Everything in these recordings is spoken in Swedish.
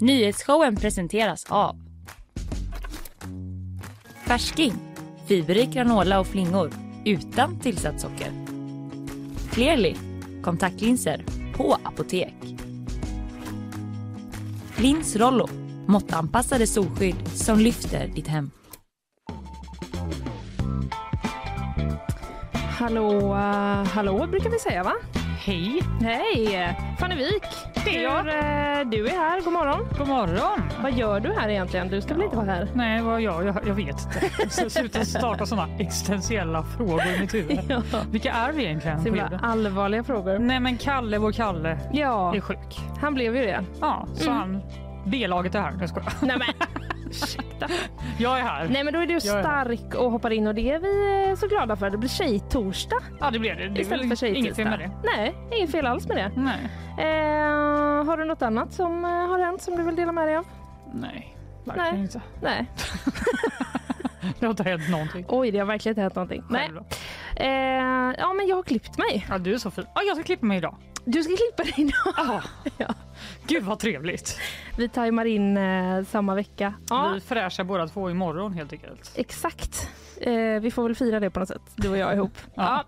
Nyhetsshowen presenteras av Färsking, fiberrik granola och flingor utan tillsatt socker. Clearly, kontaktlinser på apotek. Lins Rollo, måttanpassade solskydd som lyfter ditt hem. Hallå, hallå brukar vi säga va? Hej! Hej! Fanny Wik, Det är jag. Eh, du är här, god morgon. God morgon! Vad gör du här egentligen? Du ska väl inte vara här? Nej, vad gör jag? Jag vet inte. Så Sluta starta såna existentiella frågor i mitt huvud. Ja. Vilka är vi egentligen Så på himla jorden? allvarliga frågor. Nej, men Kalle, vår Kalle, Ja, är sjuk. han blev ju det. Ja, så Mm. han... B-laget är här. Jag skojar. Nej men, ursäkta. Jag är här. Nej men då är du Jag är stark och hoppar in och det är vi eh, så glada för. Det blir tjejtorsdag Ja, det blev det. Det är istället för väl inget fel tjejtisdag. med det. Nej, inget fel alls med det. Nej. Eh, har du något annat som eh, har hänt som du vill dela med dig av? Nej, verkligen Nej. inte. Nej. Det har inte hänt någonting. Oj, det har verkligen inte hänt någonting. Nej. Själv då? Eh, ja men jag har klippt mig. Ja, du är så fin. Ja, jag ska klippa mig idag. Du ska klippa dig idag. Ah, Ja. Gud vad trevligt. Vi tajmar in eh, samma vecka. Ja, Vi fräschar båda två imorgon helt enkelt. exakt. Eh, vi får väl fira det på något sätt, du och jag ihop. Ja.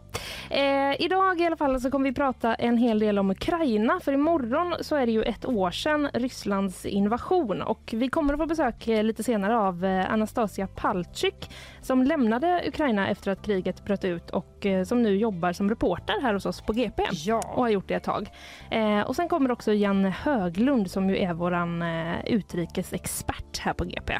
Ja. Eh, idag i alla fall så kommer vi prata en hel del om Ukraina. För imorgon så är det ju ett år sedan Rysslands invasion. Och vi kommer att få besök eh, lite senare av eh, Anastasia Palchik som lämnade Ukraina efter att kriget bröt ut och eh, som nu jobbar som reporter här hos oss på GP. och Ja. har gjort det ett tag. Eh, och sen kommer också Jan Höglund som ju är våran utrikesexpert här på GP.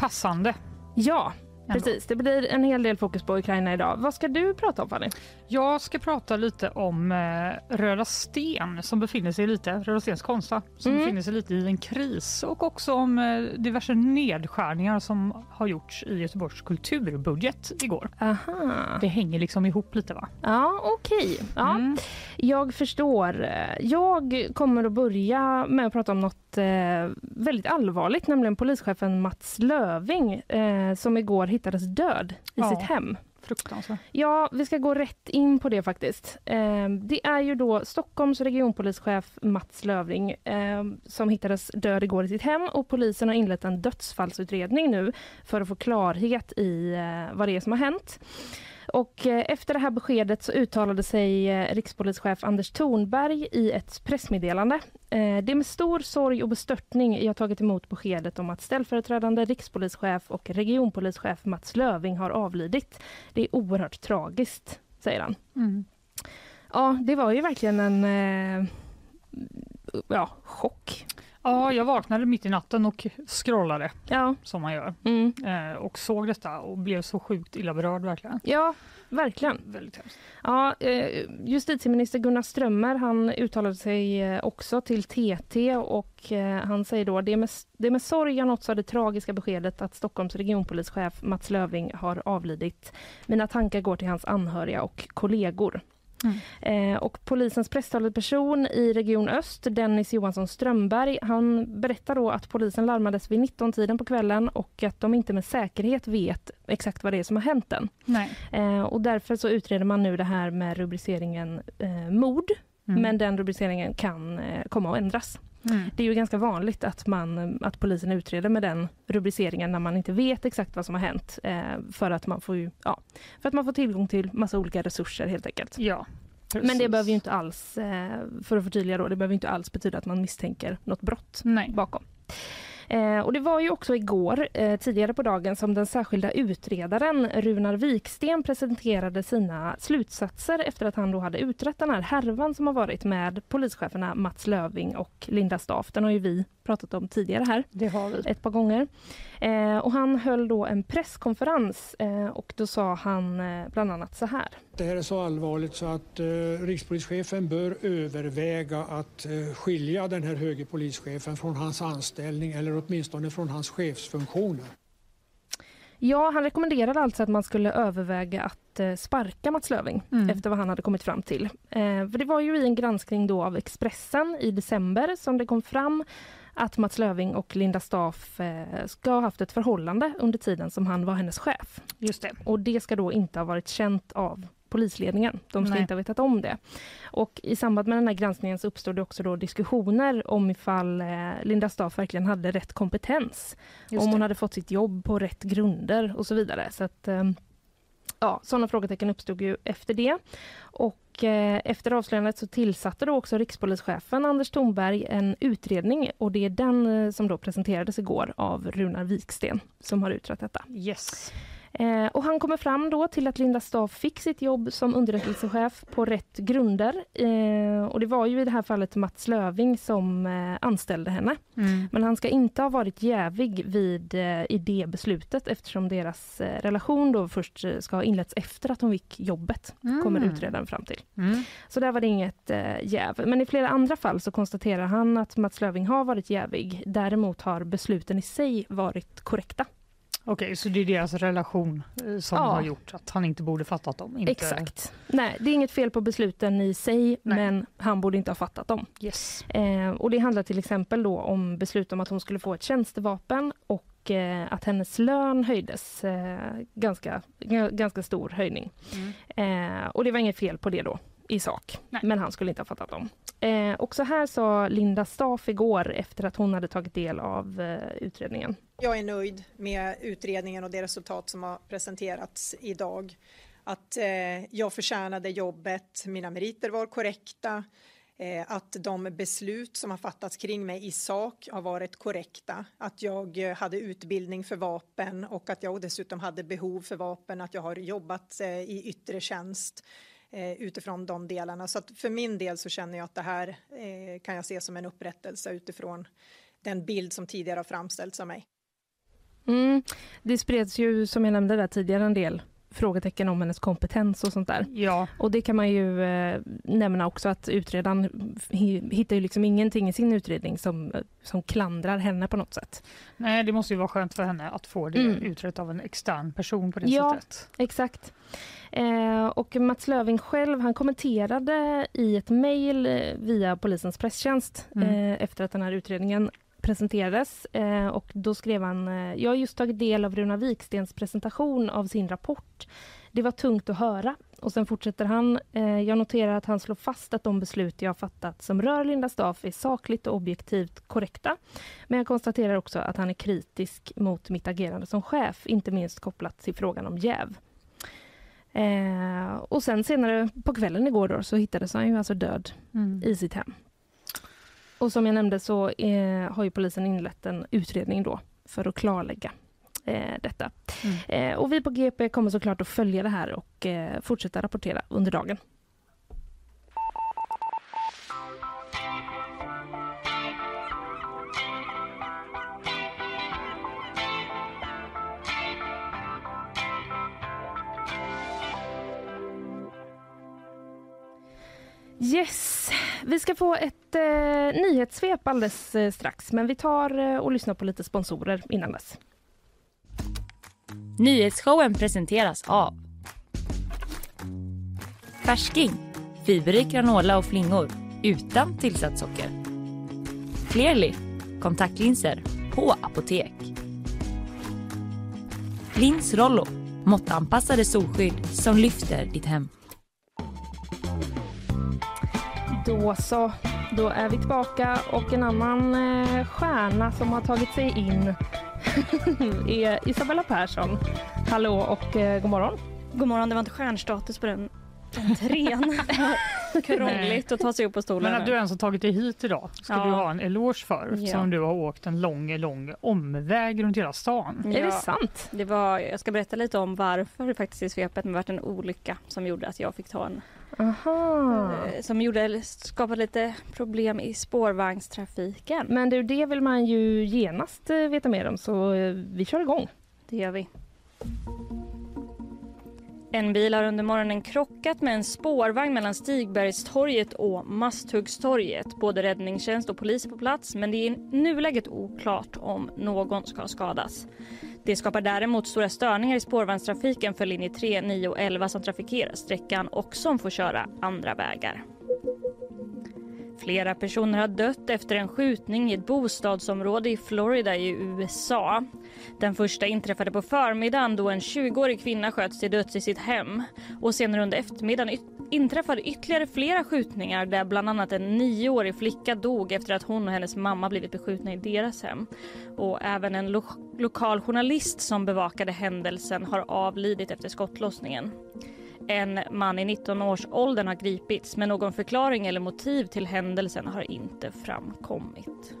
Passande. Ja. Precis. Det blir en hel del fokus på Ukraina idag. Vad ska du prata om Fanny? Jag ska prata lite om eh, Röda Sten som befinner sig lite, Röda Stens konsta, som Mm. befinner sig lite i en kris och också om eh, diverse nedskärningar som har gjorts i Göteborgs kulturbudget igår. Aha. Det hänger liksom ihop lite va? Ja, okej. Ja, Mm. Jag förstår. Jag kommer att börja med att prata om något eh, väldigt allvarligt, nämligen polischefen Mats Löving eh, som igår hittades död i Ja. sitt hem. Fruktansvärt. Ja, vi ska gå rätt in på det faktiskt. Eh, det är ju då Stockholms regionpolischef Mats Lövring eh, som hittades död igår i sitt hem och polisen har inlett en dödsfallsutredning nu för att få klarhet i eh, vad det är som har hänt. Och eh, efter det här beskedet så uttalade sig eh, rikspolischef Anders Thornberg i ett pressmeddelande. Eh, det är med stor sorg och bestörtning jag tagit emot beskedet om att ställföreträdande rikspolischef och regionpolischef Mats Löving har avlidit. Det är oerhört tragiskt, säger han. Mm. Ja, det var ju verkligen en ja, chock. Ja, jag vaknade mitt i natten och scrollade Ja, som man gör mm. eh, och såg detta och blev så sjukt illa berörd verkligen. ja verkligen. Väldigt hemskt. Ja, eh, justitieminister Gunnar Strömmer han uttalade sig eh, också till TT och eh, han säger då det är med, det är med sorg jag nåtts av det tragiska beskedet att Stockholms regionpolischef Mats Löving har avlidit. Mina tankar går till hans anhöriga och kollegor. Mm. Eh, och polisens presstalesperson i Region Öst, Dennis Johansson Strömberg, han berättar då att polisen larmades vid 19-tiden på kvällen och att de inte med säkerhet vet exakt vad det är som har hänt än. Eh, och därför så utreder man nu det här med rubriceringen eh, mord, Mm. men den rubriceringen kan eh, komma att ändras. Mm. Det är ju ganska vanligt att, man, att polisen utreder med den rubriceringen när man inte vet exakt vad som har hänt eh, för, att man får ju, ja, för att man får tillgång till massa olika resurser helt enkelt. Ja. Men det precis. behöver ju inte alls, eh, för att förtydliga då, det behöver inte alls betyda att man misstänker något brott Nej. bakom. Eh, och det var ju också igår, eh, tidigare på dagen, som den särskilda utredaren Runar Viksten presenterade sina slutsatser efter att han då hade utrett den här härvan som har varit med polischeferna Mats Löving och Linda Staff. Den har ju vi pratat om tidigare här Det har vi. ett par gånger. Eh, och han höll då en presskonferens eh, och då sa han eh, bland annat så här. Det här är så allvarligt så att eh, rikspolischefen bör överväga att eh, skilja den här höge polischefen från hans anställning eller åtminstone från hans chefsfunktioner. Ja, han rekommenderade alltså att man skulle överväga att eh, sparka Mats Löving Mm. efter vad han hade kommit fram till. Eh, för det var ju i en granskning då av Expressen i december som det kom fram att Mats Löving och Linda Staff eh, ska ha haft ett förhållande under tiden som han var hennes chef. Just det. Och det ska då inte ha varit känt av polisledningen. De ska Nej. inte ha vetat om det. Och I samband med den här granskningen så uppstod det också då diskussioner om ifall eh, Linda Staff verkligen hade rätt kompetens. Om hon hade fått sitt jobb på rätt grunder och så vidare. Så att, eh, ja, sådana frågetecken uppstod ju efter det. Och och eh, efter avslöjandet så tillsatte då också rikspolischefen Anders Thornberg en utredning och det är den eh, som då presenterades igår av Runar Viksten som har utrett detta. Yes. Eh, och han kommer fram då till att Linda Staff fick sitt jobb som underrättelsechef på rätt grunder. Eh, och det var ju i det här fallet Mats Löving som eh, anställde henne. Mm. Men han ska inte ha varit jävig vid eh, idébeslutet eftersom deras relation då först ska ha inletts efter att hon fick jobbet, kommer Mm. utredaren fram till. Mm. Så där var det inget jäv. Men i flera andra fall så konstaterar han att Mats Löving har varit jävig. Däremot har besluten i sig varit korrekta. Okej, så det är deras relation eh, som Ja. har gjort att han inte borde fattat dem? Inte... Exakt. Nej, det är inget fel på besluten i sig, men han borde inte ha fattat dem. Yes. Eh, och det handlar till exempel då om beslut om att hon skulle få ett tjänstevapen och eh, att hennes lön höjdes. Eh, ganska, ganska stor höjning. Mm. Eh, och det var inget fel på det då i sak, Nej. men han skulle inte ha fattat dem. Eh, och så här sa Linda Staff igår efter att hon hade tagit del av eh, utredningen. Jag är nöjd med utredningen och det resultat som har presenterats idag. Att eh, jag förtjänade jobbet, mina meriter var korrekta, eh, att de beslut som har fattats kring mig i sak har varit korrekta, att jag eh, hade utbildning för vapen och att jag dessutom hade behov för vapen, att jag har jobbat eh, i yttre tjänst eh, utifrån de delarna. Så att för min del så känner jag att det här eh, kan jag se som en upprättelse utifrån den bild som tidigare har framställts av mig. Mm. Det spreds ju, som jag nämnde där tidigare, en del frågetecken om hennes kompetens och sånt där. Ja, Och det kan man ju eh, nämna också att utredaren hi- hittar ju liksom ingenting i sin utredning som, som klandrar henne på något sätt. nej det måste ju vara skönt för henne att få det Mm. utrett av en extern person på det Ja. sättet. Exakt. Eh, och Mats Löving själv han kommenterade i ett mejl eh, via polisens presstjänst Mm. eh, efter att den här utredningen presenterades. Eh, och då skrev han, eh, jag har just tagit del av Runa Vikstens presentation av sin rapport. Det var tungt att höra. Och sen fortsätter han, eh, jag noterar att han slår fast att de beslut jag har fattat som rör Linda Staff är sakligt och objektivt korrekta. Men jag konstaterar också att han är kritisk mot mitt agerande som chef, inte minst kopplat till frågan om jäv. Eh, och sen senare på kvällen igår då, så hittades han ju alltså död Mm. i sitt hem. Och som jag nämnde så eh, har ju polisen inlett en utredning då för att klarlägga eh, detta. Mm. Eh, och vi på GP kommer såklart att följa det här och eh, fortsätta rapportera under dagen. Yes, vi ska få ett eh, nyhetssvep alldeles eh, strax men vi tar eh, och lyssnar på lite sponsorer innan dess. Nyhetsshowen presenteras av Färsking, fiberrik granola och flingor utan tillsatt socker. Clearly, kontaktlinser på apotek. Lins Rollo, måttanpassade solskydd som lyfter ditt hem. Då så, då är vi tillbaka och en annan eh, stjärna som har tagit sig in är Isabella Persson. Hallå och eh, god morgon. God morgon, det var inte stjärnstatus på den entrén. Krångligt att ta sig upp på stolen. Men att du ens har tagit dig hit idag ska Ja. du ha en eloge för Ja. som du har åkt en lång, lång omväg runt hela stan. Ja. Är det sant? Det var, jag ska berätta lite om varför det faktiskt i svepet men det varit en olycka som gjorde att jag fick ta en Aha. eh, som gjorde, skapade lite problem i spårvagnstrafiken. Men du, det vill man ju genast eh, veta mer om så eh, vi kör igång. Det gör vi. En bil har under morgonen krockat med en spårvagn mellan Stigbergstorget och Masthuggstorget. Både räddningstjänst och polis är på plats men det är i nuläget oklart om någon ska skadas. Det skapar däremot stora störningar i spårvagnstrafiken för linje 3, 9 och 11 som trafikerar sträckan och som får köra andra vägar. Flera personer har dött efter en skjutning i ett bostadsområde i Florida i USA. Den första inträffade på förmiddagen då en 20-årig kvinna sköts till döds i sitt hem. Och senare under eftermiddagen inträffade ytterligare flera skjutningar där bland annat en nioårig flicka dog efter att hon och hennes mamma blivit beskjutna i deras hem. Och även en lo lokal journalist som bevakade händelsen har avlidit efter skottlossningen. En man i 19-årsåldern har gripits men någon förklaring eller motiv till händelsen har inte framkommit.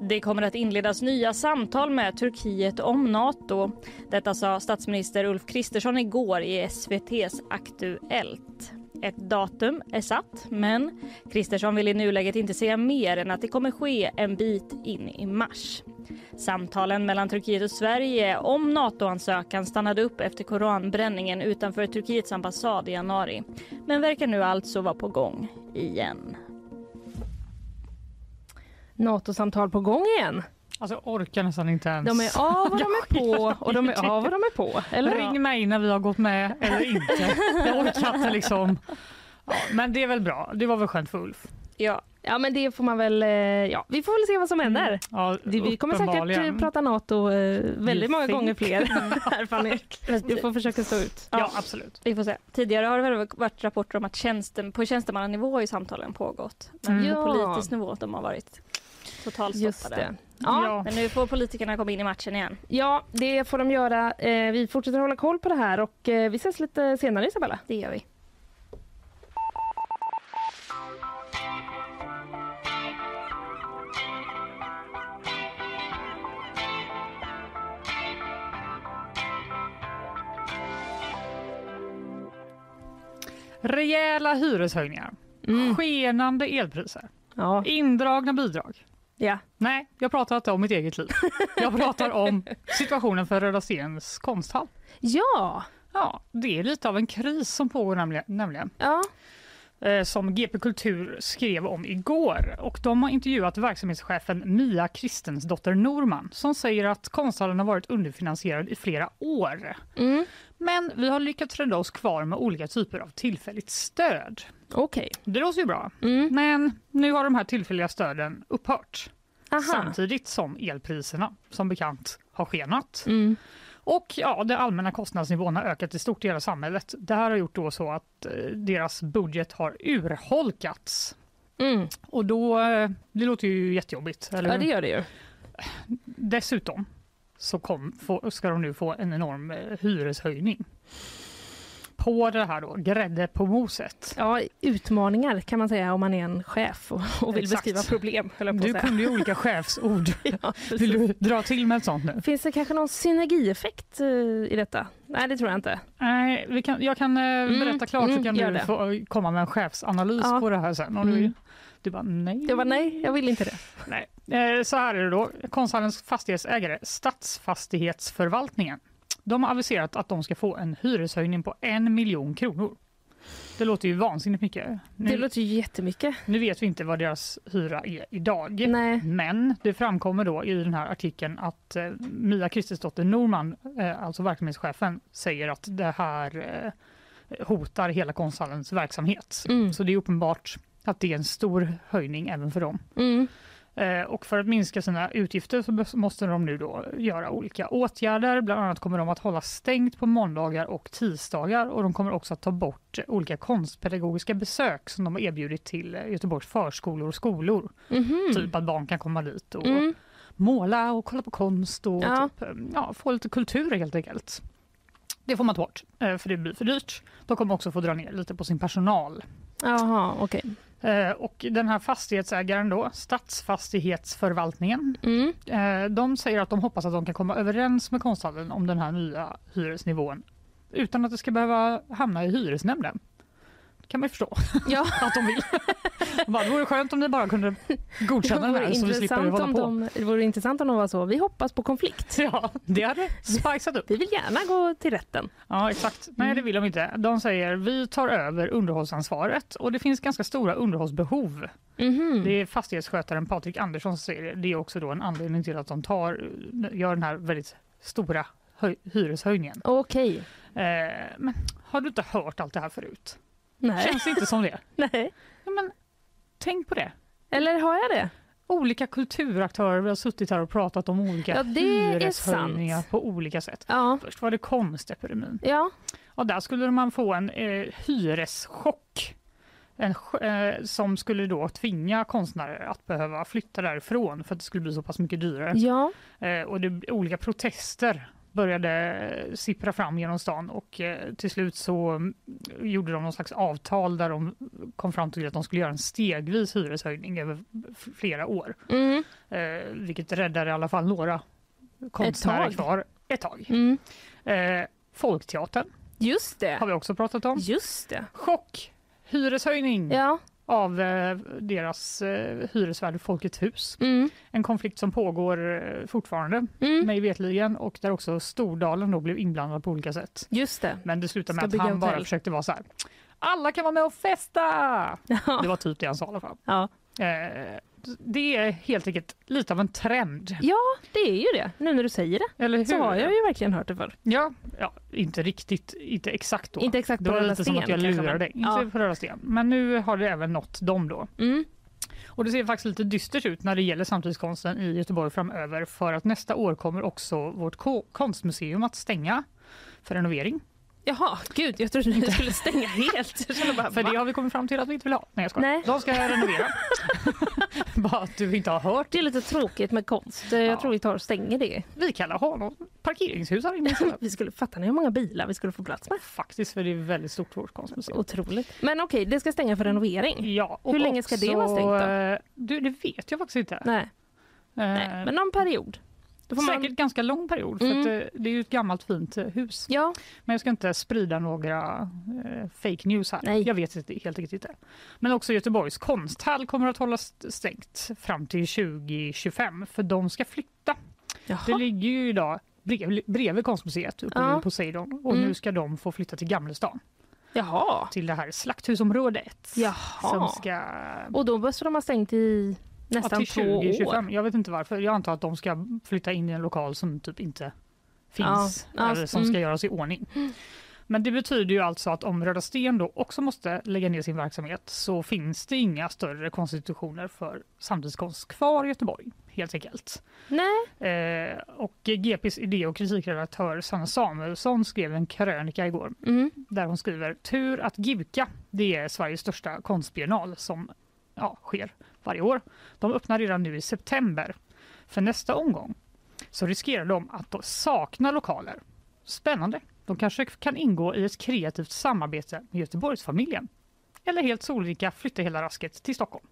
Det kommer att inledas nya samtal med Turkiet om Nato. Detta sa statsminister Ulf Kristersson igår i SVTs Aktuellt. Ett datum är satt, men Kristersson vill i nuläget inte säga mer än att det kommer ske en bit in i mars. Samtalen mellan Turkiet och Sverige om NATO-ansökan stannade upp efter koranbränningen utanför Turkiets ambassad i januari men verkar nu alltså vara på gång igen. NATO-samtal på gång igen. Alltså orkar nästan inte ens. De är av och de är på och de är av och de är på. Eller? Ring mig när vi har gått med eller inte. Jag orkar inte liksom. Ja, men det är väl bra. Det var väl skönt för Ulf. Ja, ja men det får man väl, eh, ja vi får väl se vad som händer. Mm. Ja, vi kommer säkert eh, prata NATO eh, väldigt många gånger fler här Fanny. Vi får försöka stå ut. Ja, ja, absolut. Vi får se. Tidigare har det väl varit rapporter om att tjänsten, på tjänstemannanivå har samtalen pågått. Men mm. på politisk nivå de har varit totalstoppade. Ja. Men nu får politikerna komma in i matchen igen. Ja, det får de göra. Vi fortsätter hålla koll på det här och vi ses lite senare Isabella. Det gör vi. Rejäla hyreshöjningar, mm. skenande elpriser, ja. indragna bidrag. Ja. Nej, jag pratar inte om mitt eget liv. Jag pratar om situationen för Röda Stens konsthall. Ja! Ja, det är lite av en kris som pågår nämligen. Ja. Eh, som GP Kultur skrev om igår. Och de har intervjuat verksamhetschefen Mia Kristensdotter Norman som säger att konsthallen har varit underfinansierad i flera år. Mm. Men vi har lyckats rädda oss kvar med olika typer av tillfälligt stöd. Okej. Det låter ju bra. Mm. Men nu har de här tillfälliga stöden upphört. Aha. Samtidigt som elpriserna som bekant har skenat. Mm. Och ja, den allmänna kostnadsnivån har ökat i stort i hela samhället. Det här har gjort då så att eh, deras budget har urholkats. Mm. Och då, eh, det låter ju jättejobbigt. Eller? Ja, det gör det ju. Dessutom så kom, få, ska de nu få en enorm eh, hyreshöjning på det här då, grädde på moset. Ja, utmaningar kan man säga om man är en chef och, och vill Exakt. beskriva problem. Du kunde ju olika chefsord. ja, vill du dra till med ett sånt nu? Finns det kanske någon synergieffekt uh, i detta? Nej, det tror jag inte. Nej, kan, jag kan berätta mm, klart mm, så kan du få komma med en chefsanalys ja. på det här sen. Om mm. du, du bara nej. Jag bara nej, jag vill inte det. Nej. Eh, så här är det då. Konsthallens fastighetsägare, Stadsfastighetsförvaltningen, de har aviserat att de ska få en hyreshöjning på en miljon kronor. Det låter ju vansinnigt mycket. Nu, det låter ju jättemycket. Nu vet vi inte vad deras hyra är idag. Nej. Men det framkommer då i den här artikeln att eh, Mia Kristensdotter Norman, eh, alltså verksamhetschefen, säger att det här eh, hotar hela konsthallens verksamhet. Mm. Så det är uppenbart att det är en stor höjning även för dem. Mm. Eh, och för att minska sina utgifter så måste de nu då göra olika åtgärder. Bland annat kommer de att hålla stängt på måndagar och tisdagar och de kommer också att ta bort olika konstpedagogiska besök som de har erbjudit till Göteborgs förskolor och skolor. Mm -hmm. Typ att barn kan komma dit och mm. måla och kolla på konst och ja. Typ, ja, få lite kultur helt enkelt. Det får man ta bort eh, för det blir för dyrt. De kommer också få dra ner lite på sin personal. Jaha, okej. Okay. Eh, och den här fastighetsägaren då, Stadsfastighetsförvaltningen, mm. Eh, de säger att de hoppas att de kan komma överens med konsthallen om den här nya hyresnivån utan att det ska behöva hamna i hyresnämnden kan man ju förstå ja. att de vill. Bara, det vore skönt om ni bara kunde godkänna det här så vi slipper hålla på. De, det vore intressant om de var så. Vi hoppas på konflikt. Ja, det hade spicat upp. Vi vill gärna gå till rätten. Ja, exakt. Nej, det vill de inte. De säger vi tar över underhållsansvaret och det finns ganska stora underhållsbehov. Mm-hmm. Det är fastighetsskötaren Patrik Andersson som säger det. Det är också då en anledning till att de tar, gör den här väldigt stora hyreshöjningen. Okej. Okay. Eh, men har du inte hört allt det här förut? Nej. Känns inte som det. Nej. Ja, men tänkt på det? Eller har jag det? Olika kulturaktörer, vi har suttit här och pratat om olika Ja, hyreshöjningar på olika sätt. Ja. Först var det konstepidemin. Ja. Och där skulle man få en eh, hyreschock. En, eh, som skulle då tvinga konstnärer att behöva flytta därifrån för att det skulle bli så pass mycket dyrare. Ja. Eh, och det, olika protester började sippra fram genom stan och eh, till slut så mm, gjorde de någon slags avtal där de kom fram till att de skulle göra en stegvis hyreshöjning över flera år. Mm. Eh, vilket räddade i alla fall några konstnärer tag. kvar ett tag. Mm. Eh, Folkteatern Just har det. vi också pratat om. Just det. Chock! Hyreshöjning Ja. Av eh, deras eh, hyresvärd Folkets hus. Mm. En konflikt som pågår eh, fortfarande, Mm. mig vetligen, och där också Stordalen då blev inblandad på olika sätt. Just det. Men det slutade Ska med att bygga han bara försökte vara så här. Alla kan vara med och festa! Det var typ det han sa i alla fall. Ja. Eh, det är helt enkelt lite av en trend. ja, det är ju det. Nu när du säger det Eller hur? så har jag ju verkligen hört det förr. Ja, ja, inte riktigt, inte exakt då. Inte exakt det på var Röda lite som Sten, att jag lurade dig. Inte Ja. på Röda Sten. Men nu har det även nått dem då. Mm. Och det ser faktiskt lite dystert ut när det gäller samtidskonsten i Göteborg framöver för att nästa år kommer också vårt ko- konstmuseum att stänga för renovering. Jaha, gud, jag trodde du skulle stänga helt. Bara, För det har vi kommit fram till att vi inte vill ha. Nej jag skojar. Nej. De ska renovera. Bara att du inte har hört. Det är lite tråkigt med konst. Jag Ja. tror vi tar och stänger det. Vi kan ha något parkeringshus här inne. Vi skulle, fattar ni hur många bilar vi skulle få plats med? Faktiskt för det är väldigt stort vårt konstmuseum. Otroligt. Men okej, det ska stänga för renovering. Ja, Hur länge ska det vara stängt då? eh, Du, det vet jag faktiskt inte. Nej, Eh, nej. men någon period. Då får Säkert man... ganska lång period för Mm. att eh, det är ju ett gammalt fint eh, hus. Ja, Men jag ska inte sprida några eh, fake news här. Nej. Jag vet inte, helt enkelt inte. Men också Göteborgs konsthall kommer att hållas stängt fram till 2025 för de ska flytta. jaha. Det ligger ju idag brev, bredvid konstmuseet uppe Ja. vid Poseidon och Mm. nu ska de få flytta till Gamlestan Jaha. till det här slakthusområdet. Som Jaha. ska Och då måste de ha stängt i ja, nästan till två år. 2025. Jag vet inte varför. Jag antar att de ska flytta in i en lokal som typ inte finns Ja, ja, eller som mm. ska göras i ordning. Men det betyder ju alltså att om Röda Sten då också måste lägga ner sin verksamhet så finns det inga större konstitutioner för samtidskonst kvar i Göteborg helt enkelt. Nej. Eh, och GPs idé och kritikredaktör Sanna Samuelsson skrev en krönika igår Mm. där hon skriver tur att Givka, det är Sveriges största konstbiennal som ja, sker varje år. De öppnar redan nu i september. För nästa omgång så riskerar de att sakna lokaler. Spännande. De kanske kan ingå i ett kreativt samarbete med Göteborgsfamiljen. Eller helt solrika flytta hela rasket till Stockholm.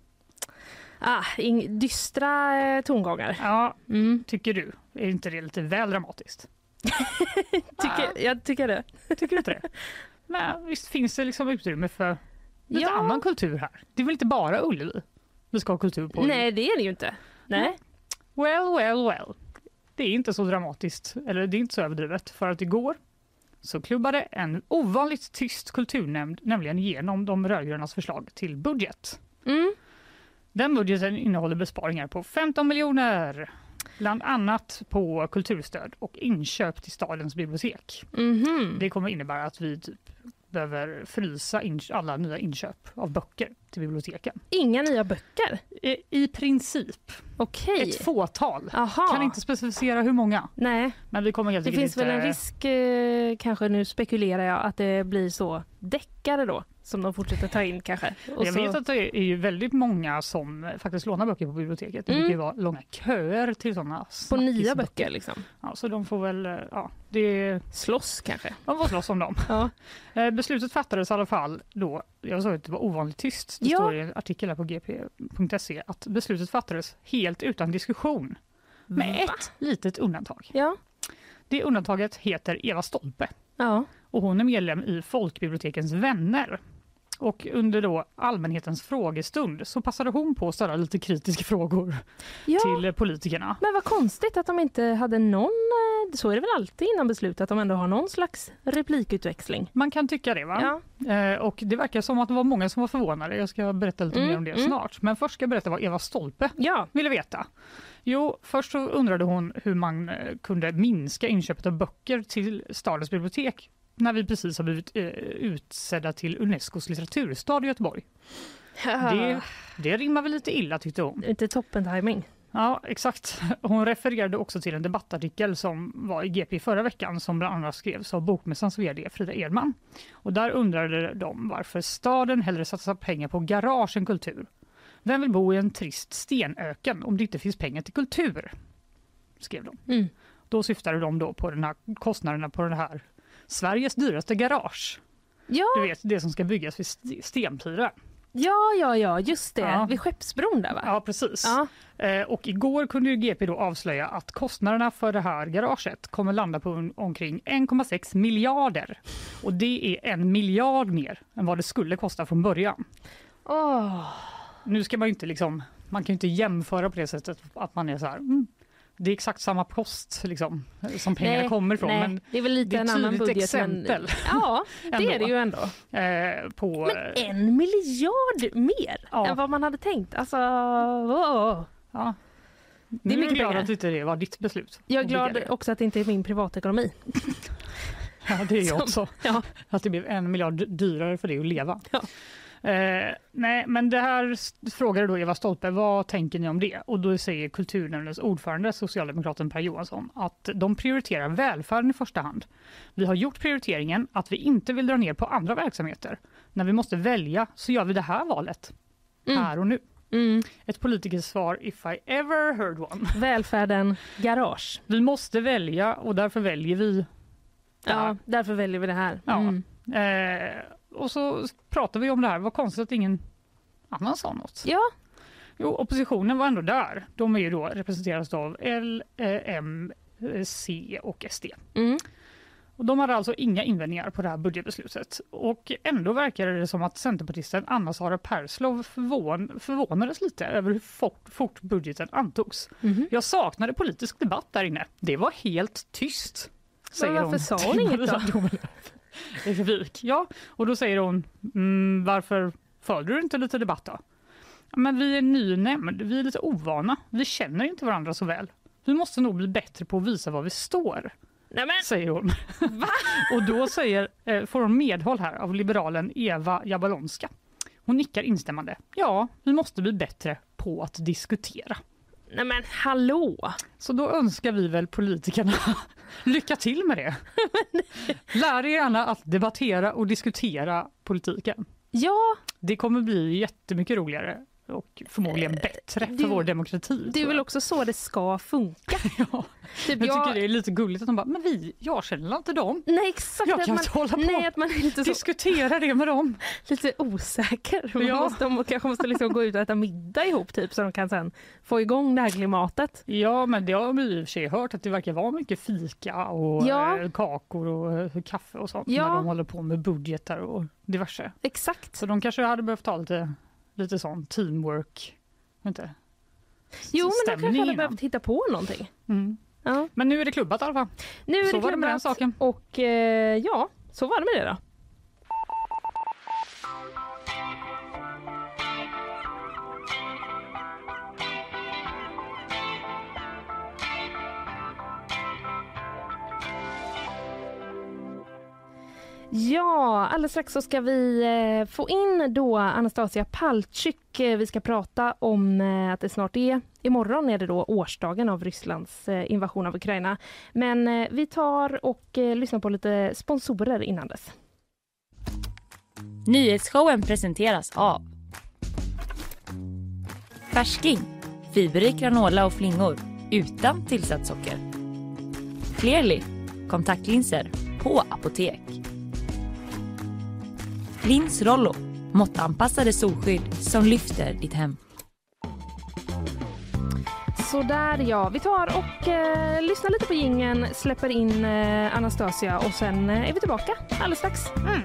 Ah, ing- dystra eh, tongångar. Ja, Mm. tycker du? Är inte det lite väl dramatiskt? Tycker, jag tycker det. Tycker du inte det? Men visst finns det liksom utrymme för lite Ja. annan kultur här? Det är väl inte bara Ullevi vi ska ha kultur på? Nej, det är det ju inte. Nej. Well, well, well. Det är inte så dramatiskt, eller det är inte så överdrivet, för att igår så klubbade en ovanligt tyst kulturnämnd nämligen igenom de rödgrönas förslag till budget. Mm. Den budgeten innehåller besparingar på 15 miljoner, bland annat på kulturstöd och inköp till stadens bibliotek. Mhm. Det kommer innebära att vi typ behöver frysa alla nya inköp av böcker till biblioteken. Inga nya böcker? I, i princip. Okej. Ett fåtal. Aha. Kan inte specificera hur många, Nej, men vi kommer helt det finns väl inte... en risk, eh, kanske nu spekulerar jag, att det blir så deckare då som de fortsätter ta in kanske. Och Jag så, vet att det är ju väldigt många som faktiskt lånar böcker på biblioteket. Det Mm. brukar ju vara långa köer till sådana på nya böcker liksom. Ja, så de får väl, eh, ja, det, Slåss kanske. de får slåss om dem. Ja. Eh, Beslutet fattades i alla fall då, jag sa att det var ovanligt tyst, det Ja. står i en artikel här på gp.se, att beslutet fattades helt utan diskussion. Med Va? ett litet undantag. Ja. Det undantaget heter Eva Stolpe Ja. och hon är medlem i Folkbibliotekens vänner. Och under då allmänhetens frågestund så passade hon på att ställa lite kritiska frågor ja. till politikerna. Men vad konstigt att de inte hade någon, eh, så är det väl alltid innan beslut, att de ändå har någon slags replikutväxling. Man kan tycka det va? Ja. Eh, och det verkar som att det var många som var förvånade. Jag ska berätta lite Mm, mer om det mm. snart. Men först ska jag berätta vad Eva Stolpe Ja. ville veta. Jo, först undrade hon hur man eh, kunde minska inköpet av böcker till stadens bibliotek när vi precis har blivit eh, utsedda till Unescos litteraturstad i Göteborg. Det, det rimmar väl lite illa tyckte hon. Inte toppen timing. Ja, exakt. Hon refererade också till en debattartikel som var i GP förra veckan som bland annat skrevs av Bokmässans vd Frida Edman. Och där undrade de varför staden hellre satsar pengar på garage än kultur. Vem vill bo i en trist stenöken om det inte finns pengar till kultur? Skrev de. Mm. Då syftade de då på den här kostnaderna på det här Sveriges dyraste garage. Ja, Du vet, det som ska byggas vid St- Stenpira. ja, ja, ja, just det. Ja. Vid Skeppsbron där va? Ja, precis. Ja. Eh, och igår kunde ju GP då avslöja att kostnaderna för det här garaget kommer landa på omkring 1,6 miljarder. Och det är en miljard mer än vad det skulle kosta från början. Åh. Nu ska man ju inte liksom, man kan ju inte jämföra på det sättet att man är så här, mm, det är exakt samma post liksom, som pengarna Nej, kommer ifrån. Nej, Men det är väl lite är en annan budget. exempel. Men, ja, det Ändå. är det ju ändå. eh, på, Men en miljard mer Ja. än vad man hade tänkt. Alltså, åh. ja. Det är Nu är jag glad pengar. att inte det var ditt beslut. Jag är glad också att det inte är min privatekonomi. Ja, det är jag Som- också. Ja. Att det blev en miljard dyrare för det att leva. Ja. Eh, nej, men det här frågade då Eva Stolpe, vad tänker ni om det? Och då säger kulturnämndens ordförande, socialdemokraten Per Johansson, att de prioriterar välfärden i första hand. Vi har gjort prioriteringen att vi inte vill dra ner på andra verksamheter. När vi måste välja så gör vi det här valet, Mm. här och nu. Mm. Ett politikersvar if I ever heard one. Välfärden, garage. Vi måste välja och därför väljer vi. Ja, därför väljer vi det här. Ja. Mm. Eh, och så pratar vi om det här. Vad konstigt att ingen annan sa något. Ja, Jo, oppositionen var ändå där. De är ju då representeras av L, eh, M, eh, C och SD. mm. Och de hade alltså inga invändningar på det här budgetbeslutet. Och ändå verkade det som att centerpartisten Anna-Sara Perslow förvån, förvånades lite över hur fort, fort budgeten antogs. Mhm. Jag saknade politisk debatt där inne. Det var helt tyst. Säger varför hon sa hon inget då? I Revik. Ja, och då säger hon, mm, varför följer du inte lite debatt då? "Ja, Men vi är en ny nämnd, vi är lite ovana, vi känner inte varandra så väl. Vi måste nog bli bättre på att visa var vi står, Nej, men, säger hon. och då säger, eh, får hon medhåll här av liberalen Eva Jabalonska. Hon nickar instämmande. Ja, vi måste bli bättre på att diskutera. nej men hallå! Så då önskar vi väl politikerna lycka till med det. Lär er gärna att debattera och diskutera politiken. Ja, Det kommer bli jättemycket roligare och förmodligen bättre det- för vår demokrati. det är väl också så det ska funka. Ja, Typ, jag jag, tycker det är lite gulligt att de bara, men vi, jag känner inte dem. nej exakt, Jag kan man, inte hålla på nej, att man är lite, så, Diskutera det med dem. lite osäker. Man Ja. måste, de kanske måste liksom gå ut och äta middag ihop typ, så de kan sen få igång det här klimatet. Ja, men det har vi i och för sig hört att det verkar vara mycket fika och Ja. eh, kakor och eh, kaffe och sånt Ja. när de håller på med budgetar och diverse. Exakt. Så de kanske hade behövt ha lite, lite sån teamwork. Inte? Jo, men de kanske hade behövt hitta på någonting. Mm. Ja. Men nu är det klubbat i alla fall. Nu är Så det var det med den klubbat saken. och eh, ja, så var det med det då. Ja, alldeles strax så ska vi eh, få in då Anastasia Paltsyk. Eh, vi ska prata om eh, att det snart är, imorgon är det då årsdagen av Rysslands invasion av Ukraina. Men vi tar och lyssnar på lite sponsorer innan dess. Nyhetsshowen presenteras av Färsking, fiberrik granola och flingor utan tillsatt socker. Clearly, kontaktlinser på apotek. Lins Rollo, måttanpassade solskydd som lyfter ditt hem. Så där ja, vi tar och eh, lyssnar lite på gingen, släpper in eh, Anastasia och sen eh, är vi tillbaka alldeles strax. Mm.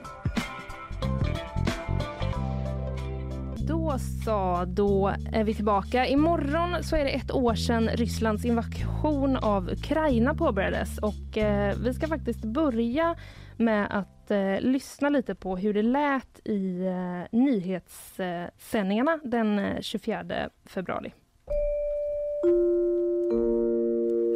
Då så, då är vi tillbaka. Imorgon så är det ett år sedan Rysslands invasion av Ukraina påbörjades och eh, vi ska faktiskt börja med att eh, lyssna lite på hur det lät i eh, nyhetssändningarna den eh, 24 februari.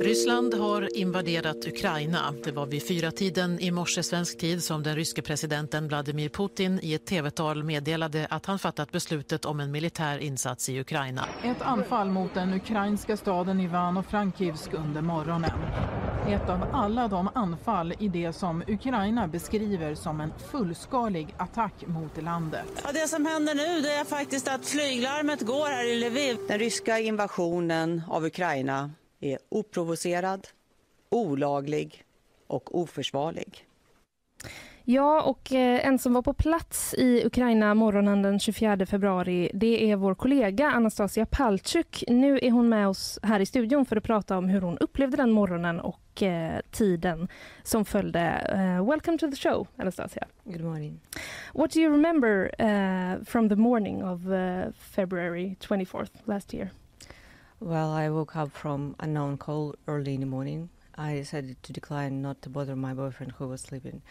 Ryssland har invaderat Ukraina. Det var vid fyra tiden i morse svensk tid som den ryske presidenten Vladimir Putin i ett tv-tal meddelade att han fattat beslutet om en militär insats i Ukraina. Ett anfall mot den ukrainska staden Ivano-Frankivsk under morgonen. Ett av alla de anfall i det som Ukraina beskriver som en fullskalig attack mot landet. Ja, det som händer nu det är faktiskt att flyglarmet går här i Lviv. Den ryska invasionen av Ukraina är oprovocerad, olaglig och oförsvarlig. Ja, och eh, en som var på plats i Ukraina morgonen den 24 februari det är vår kollega Anastasia Palchuk. Nu är hon med oss här i studion för att prata om hur hon upplevde den morgonen och eh, tiden som följde. Uh, welcome to the show, Anastasia. Good morning. What do you remember uh, from the morning of uh, February 24th last year? Well, I woke up from a unknown call early in the morning. I decided to decline not to bother my boyfriend who was sleeping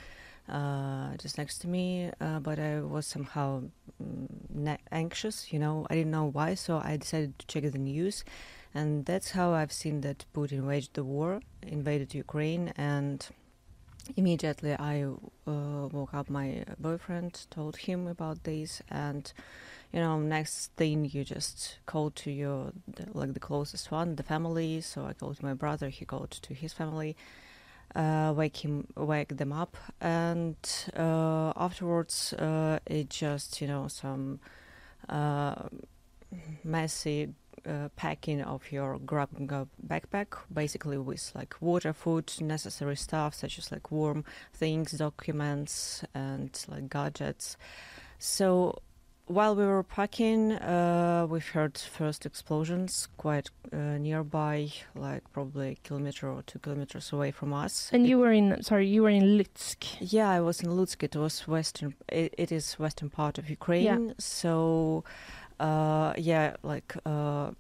uh, just next to me, uh, but I was somehow mm, anxious, you know. I didn't know why, so I decided to check the news. And that's how I've seen that Putin waged the war, invaded Ukraine, and immediately I uh, woke up my boyfriend, told him about this, and you know next thing you just call to your like the closest one the family. So i called my brother he called to his family uh, wake him wake them up. And uh, afterwards uh, it just you know some uh, messy uh, packing of your grab and go backpack basically with like water food necessary stuff such as like warm things documents and like gadgets. So while we were packing, uh, we've heard first explosions quite uh, nearby, like probably a kilometer or two kilometers away from us. And it, you were in, sorry, you were in Lutsk. Yeah, I was in Lutsk. It was western. it, it is western part of Ukraine. Yeah. So, uh, yeah, like uh,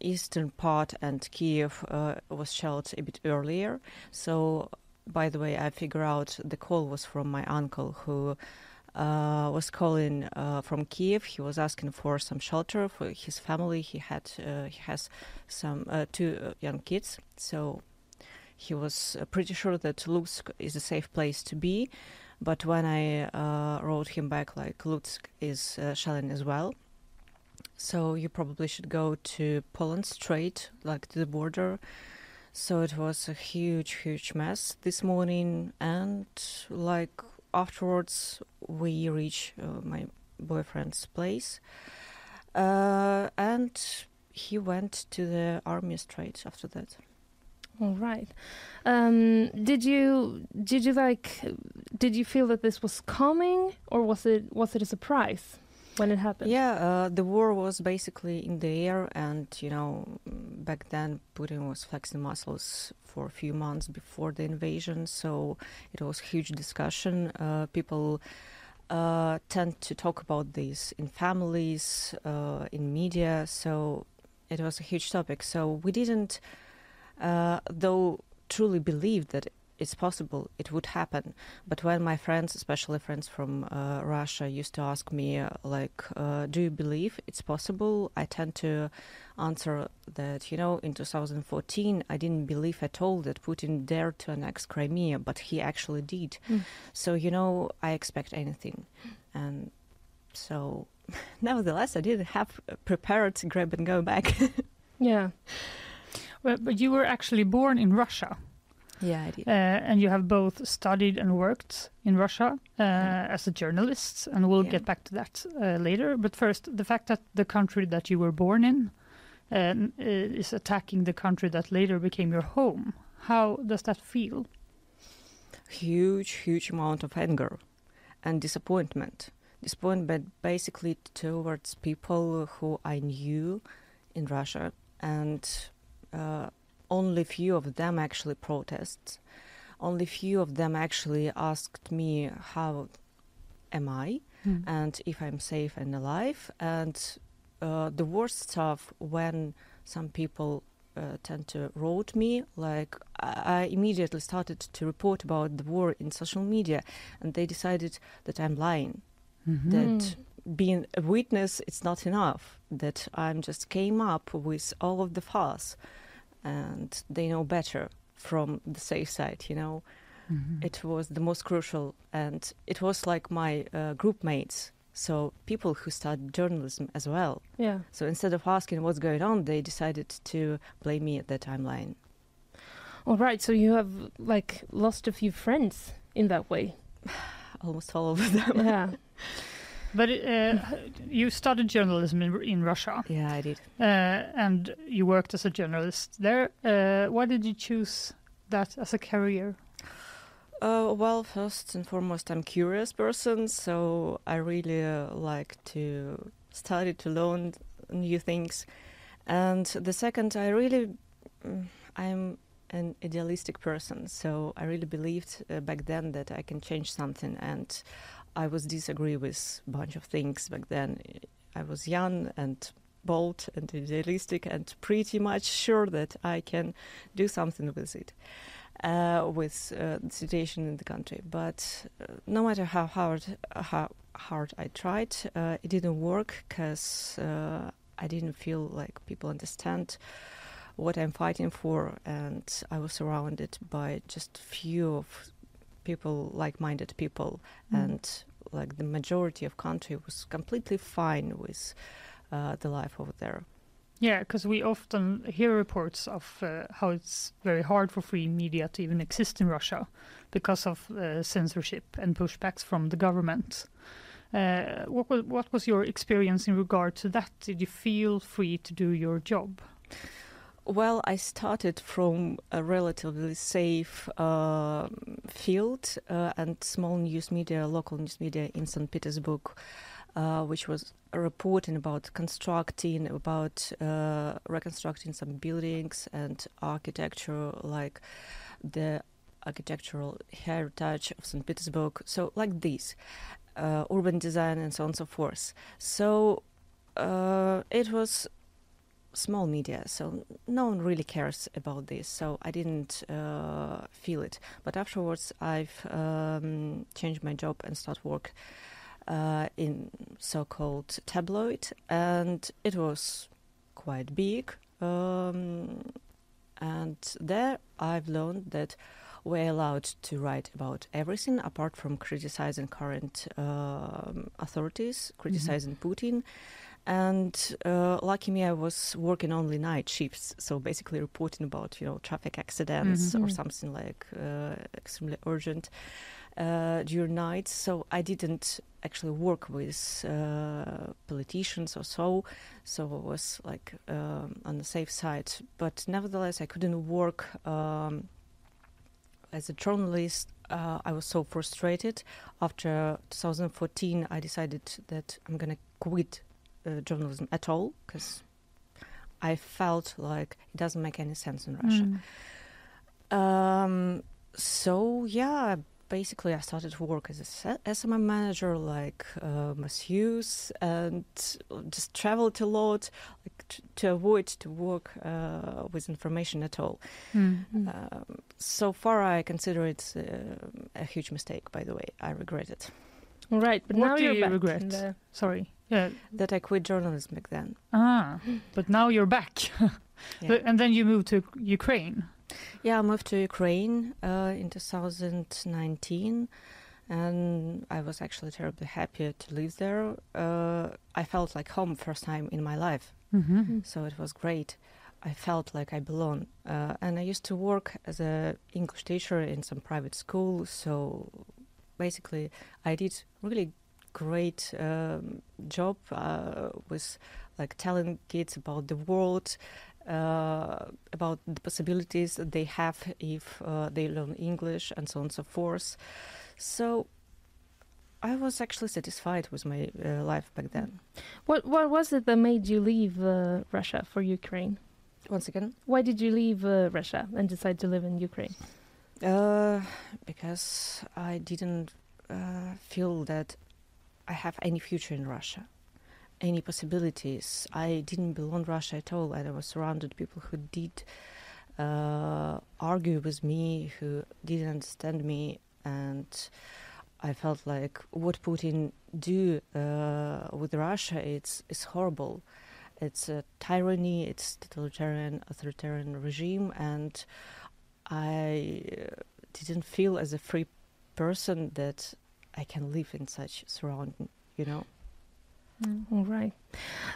eastern part and Kiev uh, was shelled a bit earlier. So, by the way, I figure out the call was from my uncle who uh, was calling uh, from Kiev. He was asking for some shelter for his family. He had uh, he has some uh, two uh, young kids, so he was pretty sure that Lutsk is a safe place to be. But when I wrote him back, like Lutsk is shelling as well, so you probably should go to Poland straight, like to the border. So it was a huge, huge mess this morning, and like afterwards, we reach uh, my boyfriend's place, uh, and he went to the army straight after that. All right. Um, did you did you like did you feel that this was coming, or was it was it a surprise? When it happened? Yeah, uh, the war was basically in the air, and you know, back then Putin was flexing muscles for a few months before the invasion, so it was huge discussion. Uh, people uh, tend to talk about this in families, uh, in media, so it was a huge topic. So we didn't, uh, though, truly believe that it's possible it would happen. But when my friends, especially friends from uh, Russia, used to ask me, uh, like, uh, do you believe it's possible? I tend to answer that, you know, in 2014, I didn't believe at all that Putin dared to annex Crimea, but he actually did. Mm. So, you know, I expect anything. And so, nevertheless, I didn't have prepared to grab and go back. yeah. Well, but you were actually born in Russia. Yeah, I did. Uh, and you have both studied and worked in Russia uh, mm. as a journalist, and we'll yeah. get back to that uh, later. But first, the fact that the country that you were born in uh, is attacking the country that later became your home. How does that feel? Huge, huge amount of anger and disappointment. Disappointment basically towards people who I knew in Russia and uh, only few of them actually protests. Only few of them actually asked me how am I mm. and if I'm safe and alive. And uh, the worst stuff when some people uh, tend to wrote me like I immediately started to report about the war in social media and they decided that I'm lying mm-hmm. that being a witness it's not enough that I'm just came up with all of the fuss and they know better from the safe side, you know. Mhm. It was the most crucial, and it was like my uh, group mates. So people who studied journalism as well. Yeah. So instead of asking what's going on, they decided to blame me at that timeline. All right. So you have like lost a few friends in that way. Almost all of them. Yeah. But uh, you studied journalism in, in Russia, yeah, I did. uh, and you worked as a journalist there. Uh, why did you choose that as a career? Uh, well, first and foremost, I'm a curious person, so I really uh, like to study to learn new things. And the second, I really, mm, I'm an idealistic person, so I really believed uh, back then that I can change something, and I was disagree with a bunch of things back then. I was young and bold and idealistic, and pretty much sure that I can do something with it uh, with uh, the situation in the country. But uh, no matter how hard how hard I tried, uh, it didn't work because uh, I didn't feel like people understand what I'm fighting for, and I was surrounded by just few of people, like-minded people, Mm. and like the majority of country was completely fine with uh, the life over there. Yeah, because we often hear reports of uh, how it's very hard for free media to even exist in Russia because of uh, censorship and pushbacks from the government. Uh, what was what was your experience in regard to that? Did you feel free to do your job? Well, I started from a relatively safe uh, field uh, and small news media, local news media in St. Petersburg, uh, which was reporting about constructing, about uh, reconstructing some buildings and architecture, like the architectural heritage of St. Petersburg. So, like this, uh, urban design and so on and so forth. So, uh, it was small media, so no one really cares about this. So I didn't uh, feel it. But afterwards, I've um, changed my job and start work uh, in so-called tabloid, and it was quite big. Um, and there, I've learned that we're allowed to write about everything apart from criticizing current um, authorities, criticizing Putin. And uh, lucky me, I was working only night shifts, so basically reporting about you know traffic accidents Mhm. or Mm. something like uh, extremely urgent uh, during night. So I didn't actually work with uh, politicians or so. So I was like um, on the safe side. But nevertheless, I couldn't work um, as a journalist. Uh, I was so frustrated. After 2014, I decided that I'm gonna quit uh, journalism at all because I felt like it doesn't make any sense in Russia. Mm. Um, so yeah, basically I started to work as a se- SMM manager, like uh, masseuse, and just traveled a lot, like t- to avoid to work uh, with information at all. Mm. Um, so far, I consider it uh, a huge mistake. By the way, I regret it All right. But What now do you're you back regret? the- Sorry. Yeah. that I quit journalism back then. Ah, but now you're back. Yeah. And then you moved to Ukraine. Yeah, I moved to Ukraine uh, in 2019, and I was actually terribly happy to live there. Uh, I felt like home first time in my life, Mm-hmm. so it was great. I felt like I belong, uh, and I used to work as a English teacher in some private school. So basically, I did really great um, job uh, with like telling kids about the world, uh, about the possibilities that they have if uh, they learn English and so on and so forth. So I was actually satisfied with my uh, life back then. What What was it that made you leave uh, Russia for Ukraine? Once again, Why did you leave uh, Russia and decide to live in Ukraine? uh, because I didn't uh, feel that I have any future in Russia, any possibilities. I didn't belong Russia at all, and I was surrounded people who did uh, argue with me, who didn't understand me, and I felt like what Putin do uh, with Russia it's it's horrible, it's a tyranny, it's totalitarian, authoritarian regime, and I uh, didn't feel as a free person that I can live in such surrounding, you know. Mm, all right.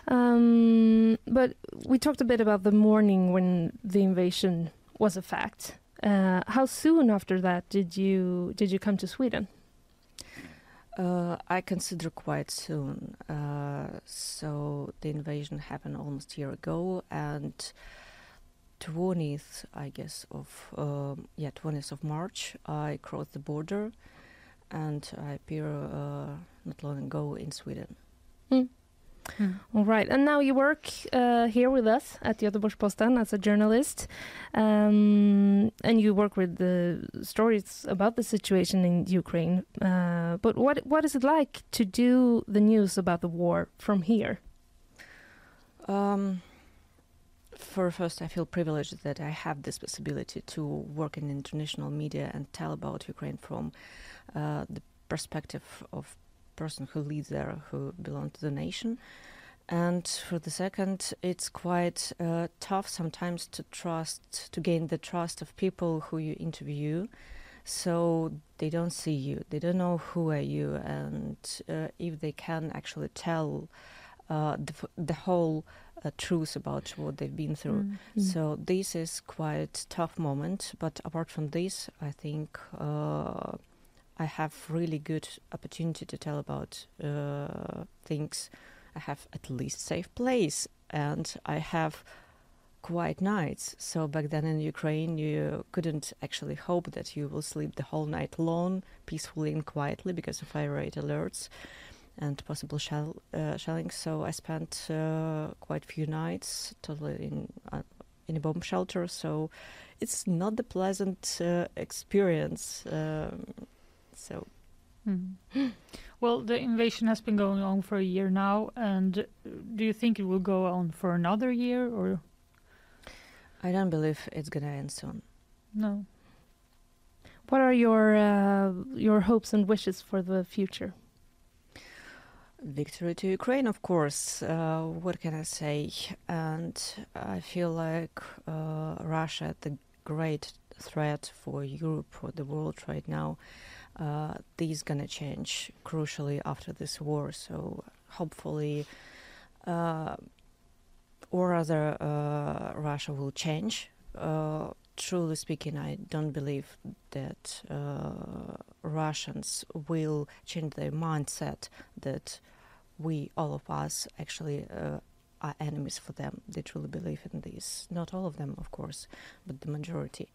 Um, but we talked a bit about the morning when the invasion was a fact. Uh, how soon after that did you did you come to Sweden? Uh, I consider quite soon. Uh, so the invasion happened almost a year ago, and 20th, I guess, of um, yeah, 20th of March, I crossed the border, and I appear uh, not long ago in Sweden. Mm. Mm. All right, and now you work uh, here with us at the Göteborgs-Posten as a journalist, um, and you work with the stories about the situation in Ukraine. Uh, but what what is it like to do the news about the war from here? Um, for first, I feel privileged that I have this possibility to work in international media and tell about Ukraine from uh, the perspective of person who lives there, who belong to the nation. And for the second, it's quite uh, tough sometimes to trust, to gain the trust of people who you interview. So they don't see you, they don't know who are you, and uh, if they can actually tell uh, the, the whole uh, truth about what they've been through. Mm-hmm. So this is quite tough moment. But apart from this, I think uh, I have really good opportunity to tell about uh, things. I have at least safe place, and I have quiet nights. So back then in Ukraine, you couldn't actually hope that you will sleep the whole night long, peacefully and quietly because of fire rate alerts and possible shell, uh, shelling. So I spent uh, quite a few nights totally in uh, in a bomb shelter. So it's not the pleasant uh, experience. Um, so. Mm. Well, the invasion has been going on for a year now, and do you think it will go on for another year, or? I don't believe it's gonna end soon. No. What are your uh, your hopes and wishes for the future? Victory to Ukraine, of course. Uh, what can I say? And I feel like uh, Russia, the great threat for Europe, for the world right now, uh, this is gonna change crucially after this war. So hopefully, uh, or rather, uh, Russia will change. Truly speaking, I don't believe that uh, Russians will change their mindset that we, all of us, actually uh, are enemies for them. They truly believe in this. Not all of them, of course, but the majority.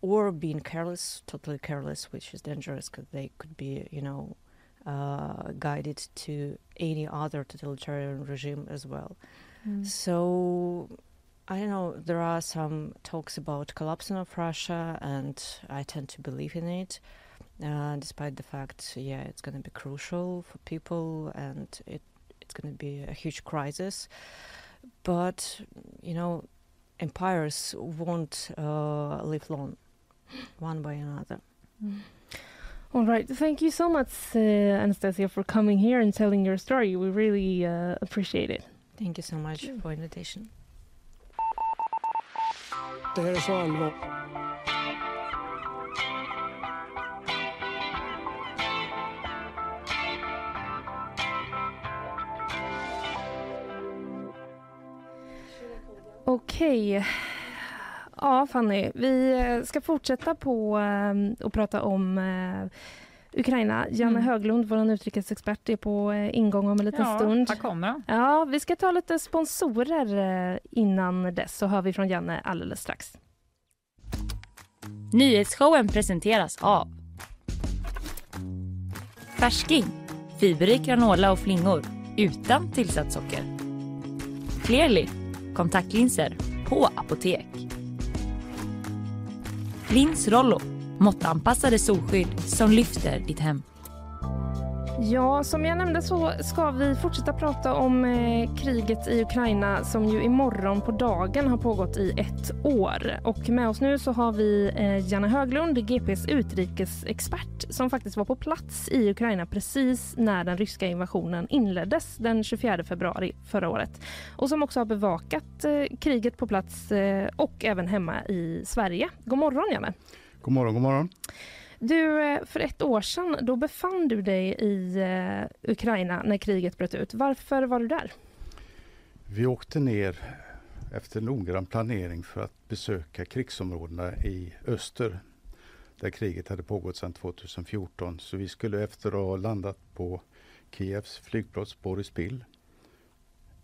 Or being careless, totally careless, which is dangerous because they could be, you know, uh, guided to any other totalitarian regime as well. Mm. So I don't know. There are some talks about collapsing of Russia, and I tend to believe in it, uh, despite the fact, yeah, it's going to be crucial for people, and it it's going to be a huge crisis. But you know, empires won't uh, live long, one by another. Mm. All right. Thank you so much, uh, Anastasia, for coming here and telling your story. We really uh, appreciate it. Thank you so much for invitation. Det här är så allvar. Okej. Ja, Fanny, vi eh, ska fortsätta på eh, att prata om eh, Ukraina. Janne Mm. Höglund, vår utrikesexpert, är på eh, ingång om en liten Ja, stund. här kommer han. Ja, vi ska ta lite sponsorer eh, innan dess, så hör vi från Janne alldeles strax. Nyhetsshowen presenteras av Färsking, fiberrik granola och flingor utan tillsatt socker. Clearly, kontaktlinser på apotek. Lins Rollo, måttanpassade solskydd som lyfter ditt hem. Ja, som jag nämnde så ska vi fortsätta prata om eh, kriget i Ukraina som ju imorgon på dagen har pågått i ett år. Och med oss nu så har vi eh, Janne Höglund, GPs utrikesexpert som faktiskt var på plats i Ukraina precis när den ryska invasionen inleddes den 24 februari förra året. Och som också har bevakat eh, kriget på plats eh, och även hemma i Sverige. God morgon Janne! God morgon, god morgon. Du, eh, för ett år sedan då befann du dig i eh, Ukraina när kriget bröt ut. Varför var du där? Vi åkte ner efter noggrann planering för att besöka krigsområdena i öster där kriget hade pågått sedan 2014. Så vi skulle efter att ha landat på Kievs flygplats Boryspil,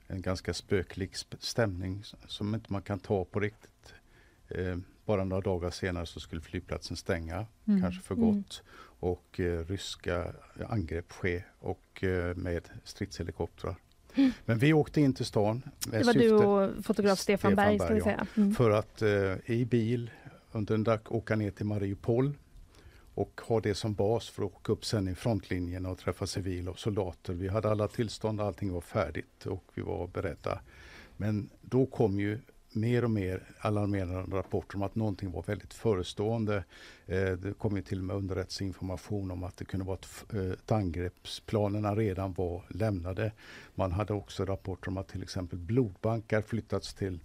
en ganska spöklik stämning som inte man kan ta på riktigt. Bara några dagar senare så skulle flygplatsen stänga, mm. kanske för gott. Mm. Och eh, ryska angrepp ske och eh, med stridshelikoptrar. Mm. Men vi åkte in till stan. det var du och fotograf Stefan, Berg, vi säga. Mm. För att eh, i bil under en dag åka ner till Mariupol och ha det som bas för att åka upp sen i frontlinjen och träffa civila och soldater. Vi hade alla tillstånd, allting var färdigt och vi var beredda. Men då kom ju mer och mer alarmerande rapporter om att någonting var väldigt förestående. Eh, det kom ju till och med underrättelseinformation om att det kunde vara ett, eh, ett angreppsplanerna redan var lämnade. Man hade också rapporter om att till exempel blodbankar flyttats till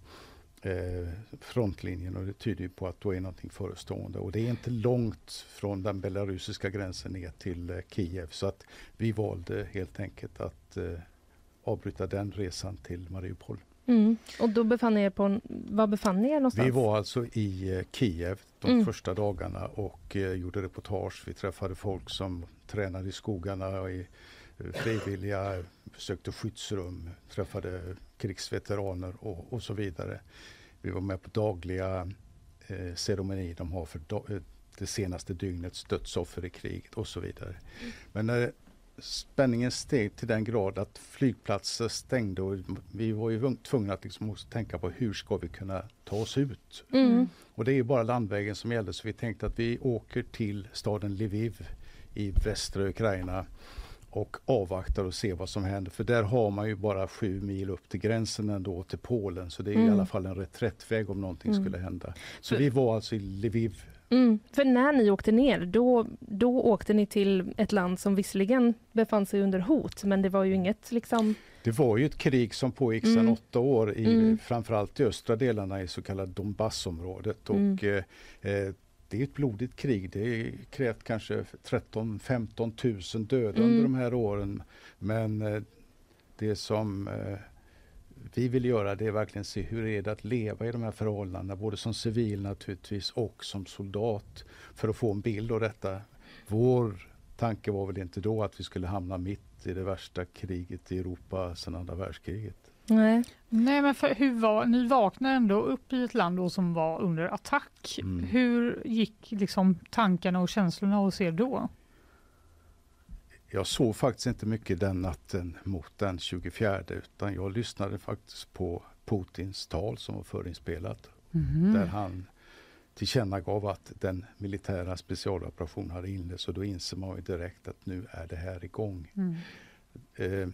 eh, frontlinjen och det tyder på att då är någonting förestående. Och det är inte långt från den belarusiska gränsen ner till eh, Kiev så att vi valde helt enkelt att eh, avbryta den resan till Mariupol. Mm. Och då befann er på, var befann ni er någonstans? Vi var alltså i eh, Kiev de mm. första dagarna och eh, gjorde reportage. Vi träffade folk som tränade i skogarna och i eh, frivilliga, besökte skyddsrum, träffade krigsveteraner och, och så vidare. Vi var med på dagliga eh, ceremonier de har för do, eh, det senaste dygnets dödsoffer i kriget och så vidare. Mm. Men när spänningen steg till den grad att flygplatser stängde och vi var ju tvungna att liksom också tänka på hur ska vi kunna ta oss ut. Mm. Och det är bara landvägen som gäller så vi tänkte att vi åker till staden Lviv i västra Ukraina och avvaktar och ser vad som händer. För där har man ju bara sju mil upp till gränsen ändå till Polen så det är mm. i alla fall en reträttväg om någonting mm. skulle hända. Så vi var alltså i Lviv Mm, för när ni åkte ner, då, då åkte ni till ett land som visserligen befann sig under hot, men det var ju inget liksom... Det var ju ett krig som pågick sedan mm. åtta år, i, mm. framförallt i östra delarna i så kallade Donbassområdet. Mm. Och, eh, eh, det är ett blodigt krig. Det krävt kanske 13-15 000 döda under mm. de här åren. Men eh, det som eh, vi vill göra det är verkligen se hur är det att leva i de här förhållandena, både som civil naturligtvis och som soldat, för att få en bild av detta. Vår tanke var väl inte då att vi skulle hamna mitt i det värsta kriget i Europa sedan andra världskriget. Nej. Nej, men för hur var, ni vaknade ändå upp i ett land som var under attack. Mm. Hur gick liksom tankarna och känslorna hos er då? Jag såg faktiskt inte mycket den natten mot den 24 utan jag lyssnade faktiskt på Putins tal som var förinspelat. Mm. Där han tillkännagav att den militära specialoperationen hade inletts och då inser man ju direkt att nu är det här igång. Mm. Eh,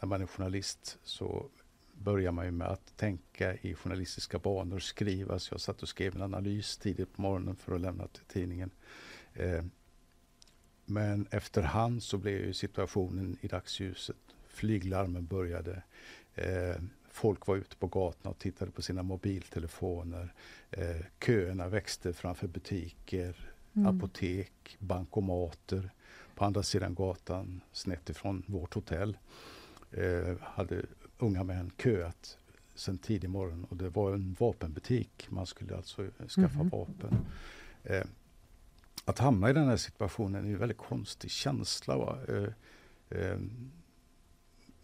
när man är journalist så börjar man ju med att tänka i journalistiska banor, skriva. Så jag satt och skrev en analys tidigt på morgonen för att lämna till tidningen. Eh, men efterhand så blev situationen i dagsljuset. Flyglarmen började. Eh, folk var ute på gatorna och tittade på sina mobiltelefoner. Eh, köerna växte framför butiker, mm. apotek, bankomater. På andra sidan gatan, snett ifrån vårt hotell, eh, hade unga män köat sen tidig morgon och det var en vapenbutik. Man skulle alltså skaffa mm. vapen. Eh, att hamna i den här situationen är en väldigt konstig känsla. Va? Eh, eh,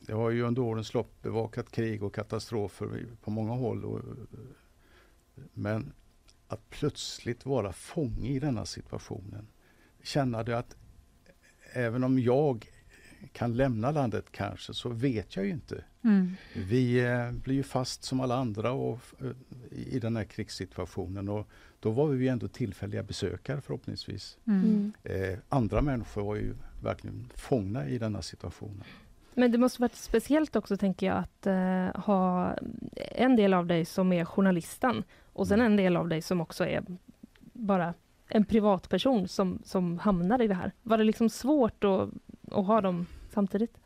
jag har ju under årens lopp bevakat krig och katastrofer på många håll. Och, men att plötsligt vara fånge i denna situationen. Känna det att även om jag kan lämna landet kanske, så vet jag ju inte. Mm. Vi eh, blir ju fast som alla andra och, eh, i den här krigssituationen och då var vi ju ändå tillfälliga besökare förhoppningsvis. Mm. Eh, andra människor var ju verkligen fångna i denna situation. Men det måste varit speciellt också, tänker jag, att eh, ha en del av dig som är journalisten och sen en del av dig som också är bara en privatperson som, som hamnar i det här. Var det liksom svårt att, att ha dem samtidigt?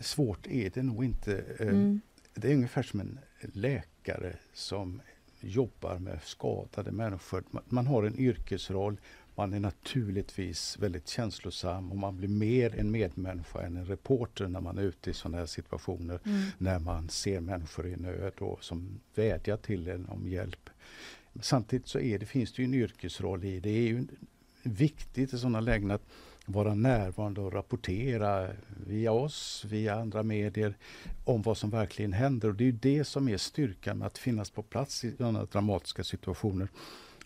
Svårt är det nog inte. Eh, Mm. Det är ungefär som en läkare som jobbar med skadade människor. Man- har en yrkesroll, man är naturligtvis väldigt känslosam och man blir mer en medmänniska än en reporter när man är ute i sådana här situationer. Mm. När man ser människor i nöd och som vädjar till en om hjälp. Samtidigt så är det, finns det ju en yrkesroll i det. är ju viktigt i sådana lägen att vara närvarande och rapportera via oss, via andra medier om vad som verkligen händer. Och det är det som är styrkan med att finnas på plats i sådana dramatiska situationer.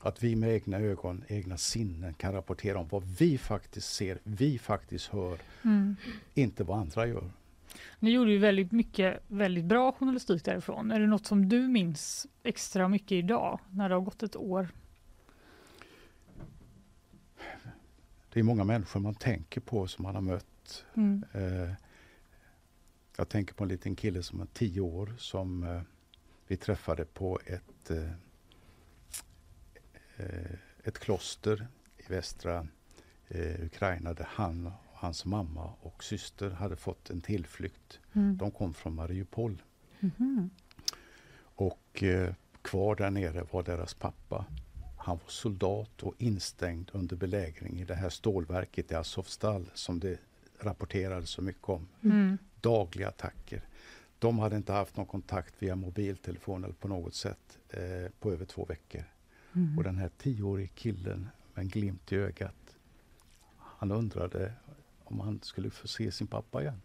Att vi med egna ögon, egna sinnen kan rapportera om vad vi faktiskt ser, vi faktiskt hör, Mm. inte vad andra gör. Ni gjorde ju väldigt mycket väldigt bra journalistik därifrån. Är det något som du minns extra mycket idag när det har gått ett år? Det är många människor man tänker på som man har mött. Mm. Eh, jag tänker på en liten kille som var tio år som eh, vi träffade på ett, eh, eh, ett kloster i västra eh, Ukraina där han, och hans mamma och syster hade fått en tillflykt. Mm. De kom från Mariupol. Mhm. Och eh, kvar där nere var deras pappa. Han var soldat och instängd under belägring i det här stålverket i Azovstal som det rapporterades så mycket om. Mm. Dagliga attacker. De hade inte haft någon kontakt via mobiltelefon eller på något sätt eh, på över två veckor. Mm. Och den här tioårige killen med en glimt i ögat, han undrade om han skulle få se sin pappa igen.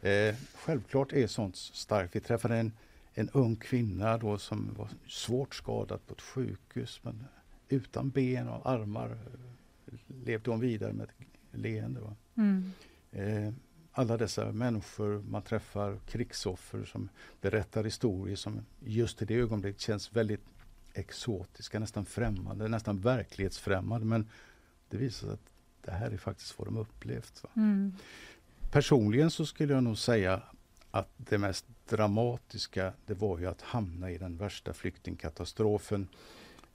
Eh, självklart är sånt starkt. Vi träffade en, en ung kvinna då som var svårt skadad på ett sjukhus men utan ben och armar levde hon vidare med ett leende. Mm. Eh, alla dessa människor man träffar, krigsoffer som berättar historier som just i det ögonblicket känns väldigt exotiska, nästan främmande, nästan verklighetsfrämmande. Men det visar sig att det här är faktiskt vad de upplevt. Mm. Personligen så skulle jag nog säga att det mest dramatiska det var ju att hamna i den värsta flyktingkatastrofen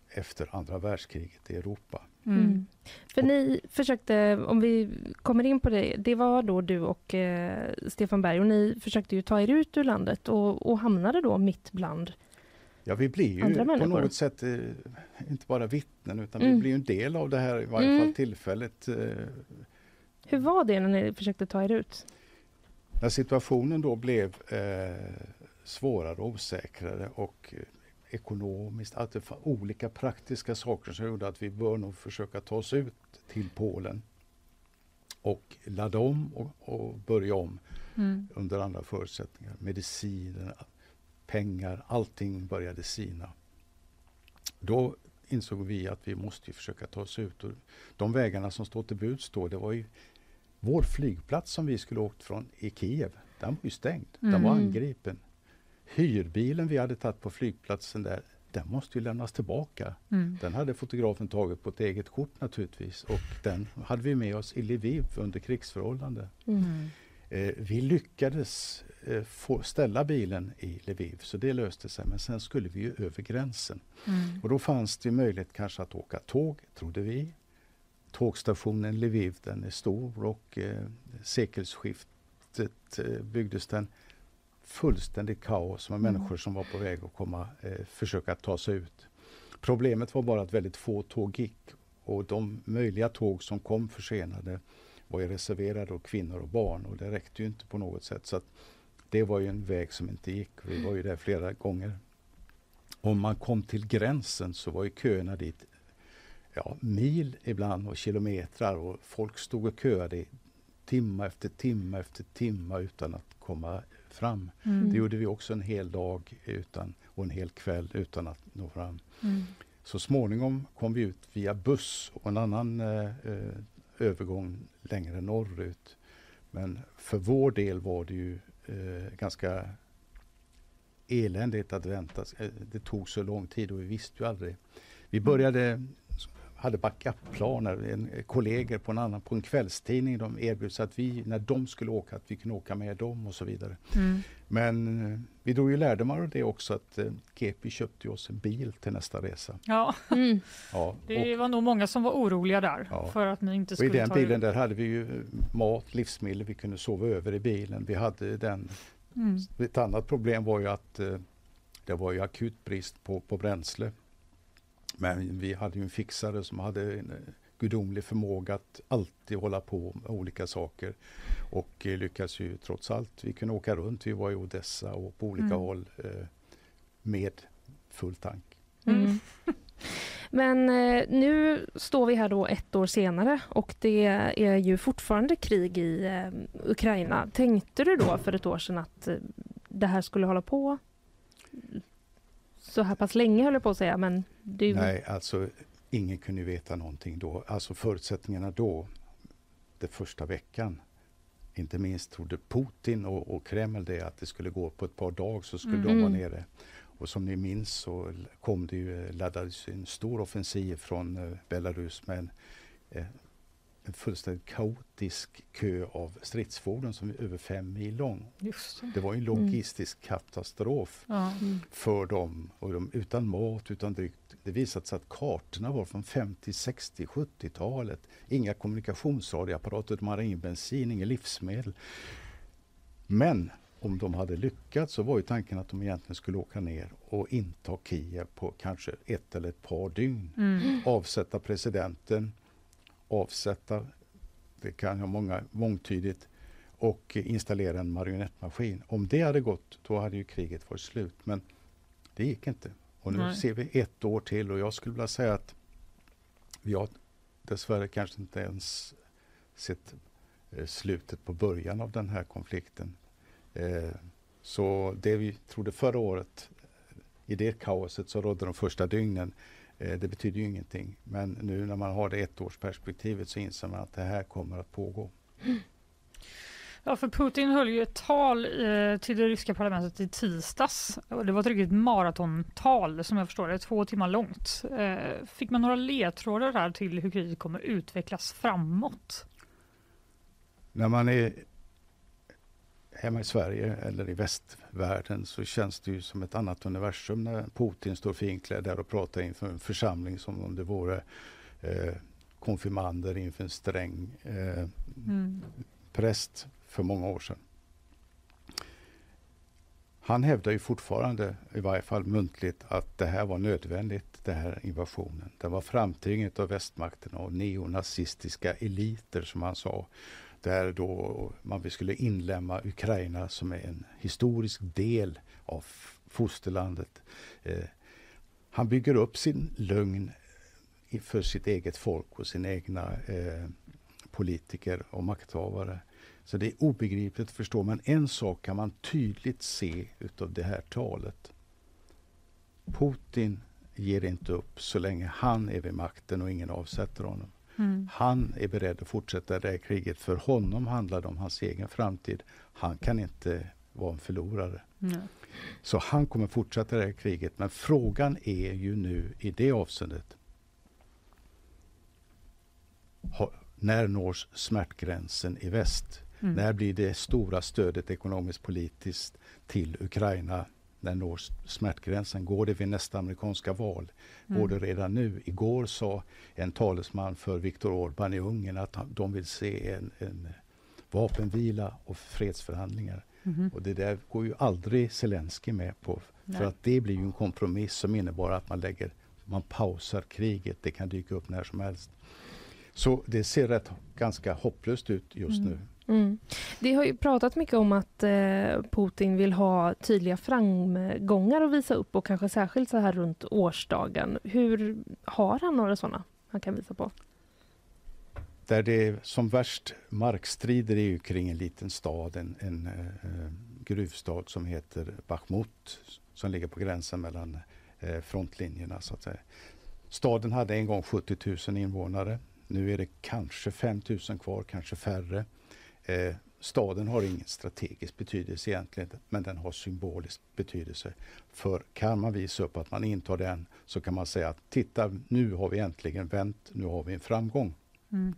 efter andra världskriget i Europa. Mm. För ni försökte, om vi kommer in på det, det var då du och eh, Stefan Berg och ni försökte ju ta er ut ur landet och, och hamnade då mitt bland Ja, vi blir ju på människor. något sätt eh, inte bara vittnen utan Mm. vi blir ju en del av det här i varje Mm. fall tillfället. Eh, Hur var det när ni försökte ta er ut? När situationen då blev eh, svårare och osäkrare och eh, ekonomiskt, att det var olika praktiska saker som gjorde att vi bör nog försöka ta oss ut till Polen och ladda om och, och börja om Mm. under andra förutsättningar. Mediciner, pengar, allting började sina. Då insåg vi att vi måste försöka ta oss ut. Och de vägarna som står till buds då, det var ju vår flygplats som vi skulle åkt från i Kiev. Den var ju stängd. Den var Mm. angripen. Hyrbilen vi hade tagit på flygplatsen där, den måste ju lämnas tillbaka. Mm. Den hade fotografen tagit på ett eget kort naturligtvis och den hade vi med oss i Lviv under krigsförhållanden. Mm. Eh, vi lyckades eh, få ställa bilen i Lviv så det löste sig men sen skulle vi ju över gränsen. Mm. Och då fanns det möjlighet kanske att åka tåg, trodde vi. Tågstationen Lviv den är stor och eh, sekelskiftet eh, byggdes den fullständigt kaos med Mm. människor som var på väg att komma, eh, försöka ta sig ut. Problemet var bara att väldigt få tåg gick och de möjliga tåg som kom försenade var ju reserverade åt kvinnor och barn och det räckte ju inte på något sätt. Så det var ju en väg som inte gick. Vi var ju där flera gånger. Om man kom till gränsen så var ju köerna dit ja, mil ibland och kilometrar och folk stod och köade i timma efter timma efter timma utan att komma fram. Mm. Det gjorde vi också en hel dag utan, och en hel kväll utan att nå fram. Mm. Så småningom kom vi ut via buss och en annan eh, eh, övergång längre norrut. Men för vår del var det ju eh, ganska eländigt att vänta. Eh, det tog så lång tid och vi visste ju aldrig. Vi började hade backup-planer. En, kollegor på en annan, på en kvällstidning, de erbjöd sig att vi, när de skulle åka, att vi kunde åka med dem och så vidare. Mm. Men eh, vi drog ju lärdomar av det också att eh, GP köpte oss en bil till nästa resa. Ja, mm. ja det och, var nog många som var oroliga där ja. för att ni inte skulle och I den bilen där hade vi ju eh, mat, livsmedel, vi kunde sova över i bilen. Vi hade den. Mm. Ett annat problem var ju att eh, det var ju akut brist på, på bränsle. Men vi hade ju en fixare som hade en eh, gudomlig förmåga att alltid hålla på med olika saker. Och eh, lyckades ju trots allt, vi kunde åka runt, vi var i Odessa och på olika mm. håll eh, med full tank. Mm. mm. Men eh, nu står vi här då ett år senare och det är ju fortfarande krig i eh, Ukraina. Tänkte du då för ett år sedan att det här skulle hålla på så här pass länge höll jag på att säga. Men du... Nej, alltså ingen kunde veta någonting då. Alltså förutsättningarna då, den första veckan, inte minst trodde Putin och, och Kreml det att det skulle gå på ett par dagar så skulle mm. de vara nere. Och som ni minns så kom det ju, laddades en stor offensiv från uh, Belarus med en, uh, en fullständigt kaotisk kö av stridsfordon som är över fem mil lång. Det. det. var en logistisk mm. katastrof mm. för dem. Och de, utan mat, utan dryck. Det visade sig att kartorna var från 50, 60, 70-talet. Inga kommunikationsradioapparater, de hade ingen bensin, inga livsmedel. Men om de hade lyckats så var ju tanken att de egentligen skulle åka ner och inta Kiev på kanske ett eller ett par dygn. Mm. Avsätta presidenten, avsätta, det kan ha många, mångtydigt, och installera en marionettmaskin. Om det hade gått, då hade ju kriget varit slut. Men det gick inte. Och nu Nej. ser vi ett år till och jag skulle vilja säga att vi har dessvärre kanske inte ens sett eh, slutet på början av den här konflikten. Eh, så det vi trodde förra året, i det kaoset som rådde de första dygnen, det betyder ju ingenting. Men nu när man har det ettårsperspektivet så inser man att det här kommer att pågå. Ja, för Putin höll ju ett tal eh, till det ryska parlamentet i tisdags. Det var ett riktigt maratontal som jag förstår det, två timmar långt. Eh, fick man några ledtrådar här till hur kriget kommer utvecklas framåt? När man är hemma i Sverige eller i västvärlden så känns det ju som ett annat universum när Putin står finklädd där och pratar inför en församling som om det vore eh, konfirmander inför en sträng eh, mm. präst för många år sedan. Han hävdar ju fortfarande, i varje fall muntligt, att det här var nödvändigt, den här invasionen. Den var framtvingat av västmakterna och neonazistiska eliter, som han sa där då man skulle inlämna Ukraina som är en historisk del av fosterlandet. Eh, han bygger upp sin lögn för sitt eget folk och sina egna eh, politiker och makthavare. Så det är obegripligt att förstå, men en sak kan man tydligt se utav det här talet. Putin ger inte upp så länge han är vid makten och ingen avsätter honom. Mm. Han är beredd att fortsätta det här kriget. För honom handlar det om hans egen framtid. Han kan inte vara en förlorare. Mm. Så han kommer fortsätta det här kriget. Men frågan är ju nu i det avseendet. när nås smärtgränsen i väst? Mm. När blir det stora stödet ekonomiskt politiskt till Ukraina när når smärtgränsen? Går det vid nästa amerikanska val? Mm. Går det redan nu? Igår sa en talesman för Viktor Orbán i Ungern att de vill se en, en vapenvila och fredsförhandlingar. Mm. Och det där går ju aldrig Zelensky med på. Nej. För att det blir ju en kompromiss som innebär att man lägger man pausar kriget. Det kan dyka upp när som helst. Så det ser rätt ganska hopplöst ut just mm. nu. Mm. Det har ju pratat mycket om att eh, Putin vill ha tydliga framgångar att visa upp och kanske särskilt så här runt årsdagen. Hur Har han några sådana han kan visa på? Där det är som värst markstrider är ju kring en liten stad, en, en eh, eh gruvstad som heter Bachmut som ligger på gränsen mellan eh, frontlinjerna så att säga. Staden hade en gång 70 000 invånare. nu är det kanske 5 000 kvar, kanske färre. Eh, staden har ingen strategisk betydelse egentligen, men den har symbolisk betydelse. För kan man visa upp att man intar den så kan man säga att titta, nu har vi äntligen vänt, nu har vi en framgång. Mm.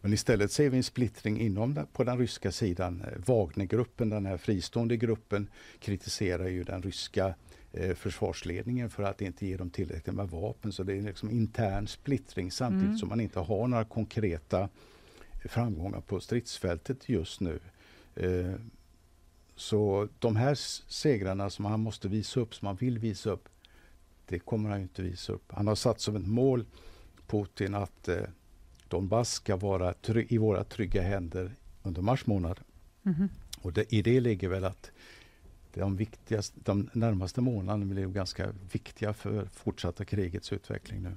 Men istället ser vi en splittring inom på den ryska sidan. Wagnergruppen, den här fristående gruppen, kritiserar ju den ryska eh, försvarsledningen för att inte ge dem tillräckligt med vapen. Så det är liksom intern splittring samtidigt mm. som man inte har några konkreta framgångar på stridsfältet just nu. Eh, så de här segrarna som han måste visa upp, som han vill visa upp, det kommer han inte visa upp. Han har satt som ett mål, Putin, att eh, Donbass ska vara i våra trygga händer under mars månad. Mm. Och det, i det ligger väl att de, viktigaste, de närmaste månaderna blir ganska viktiga för fortsatta krigets utveckling nu.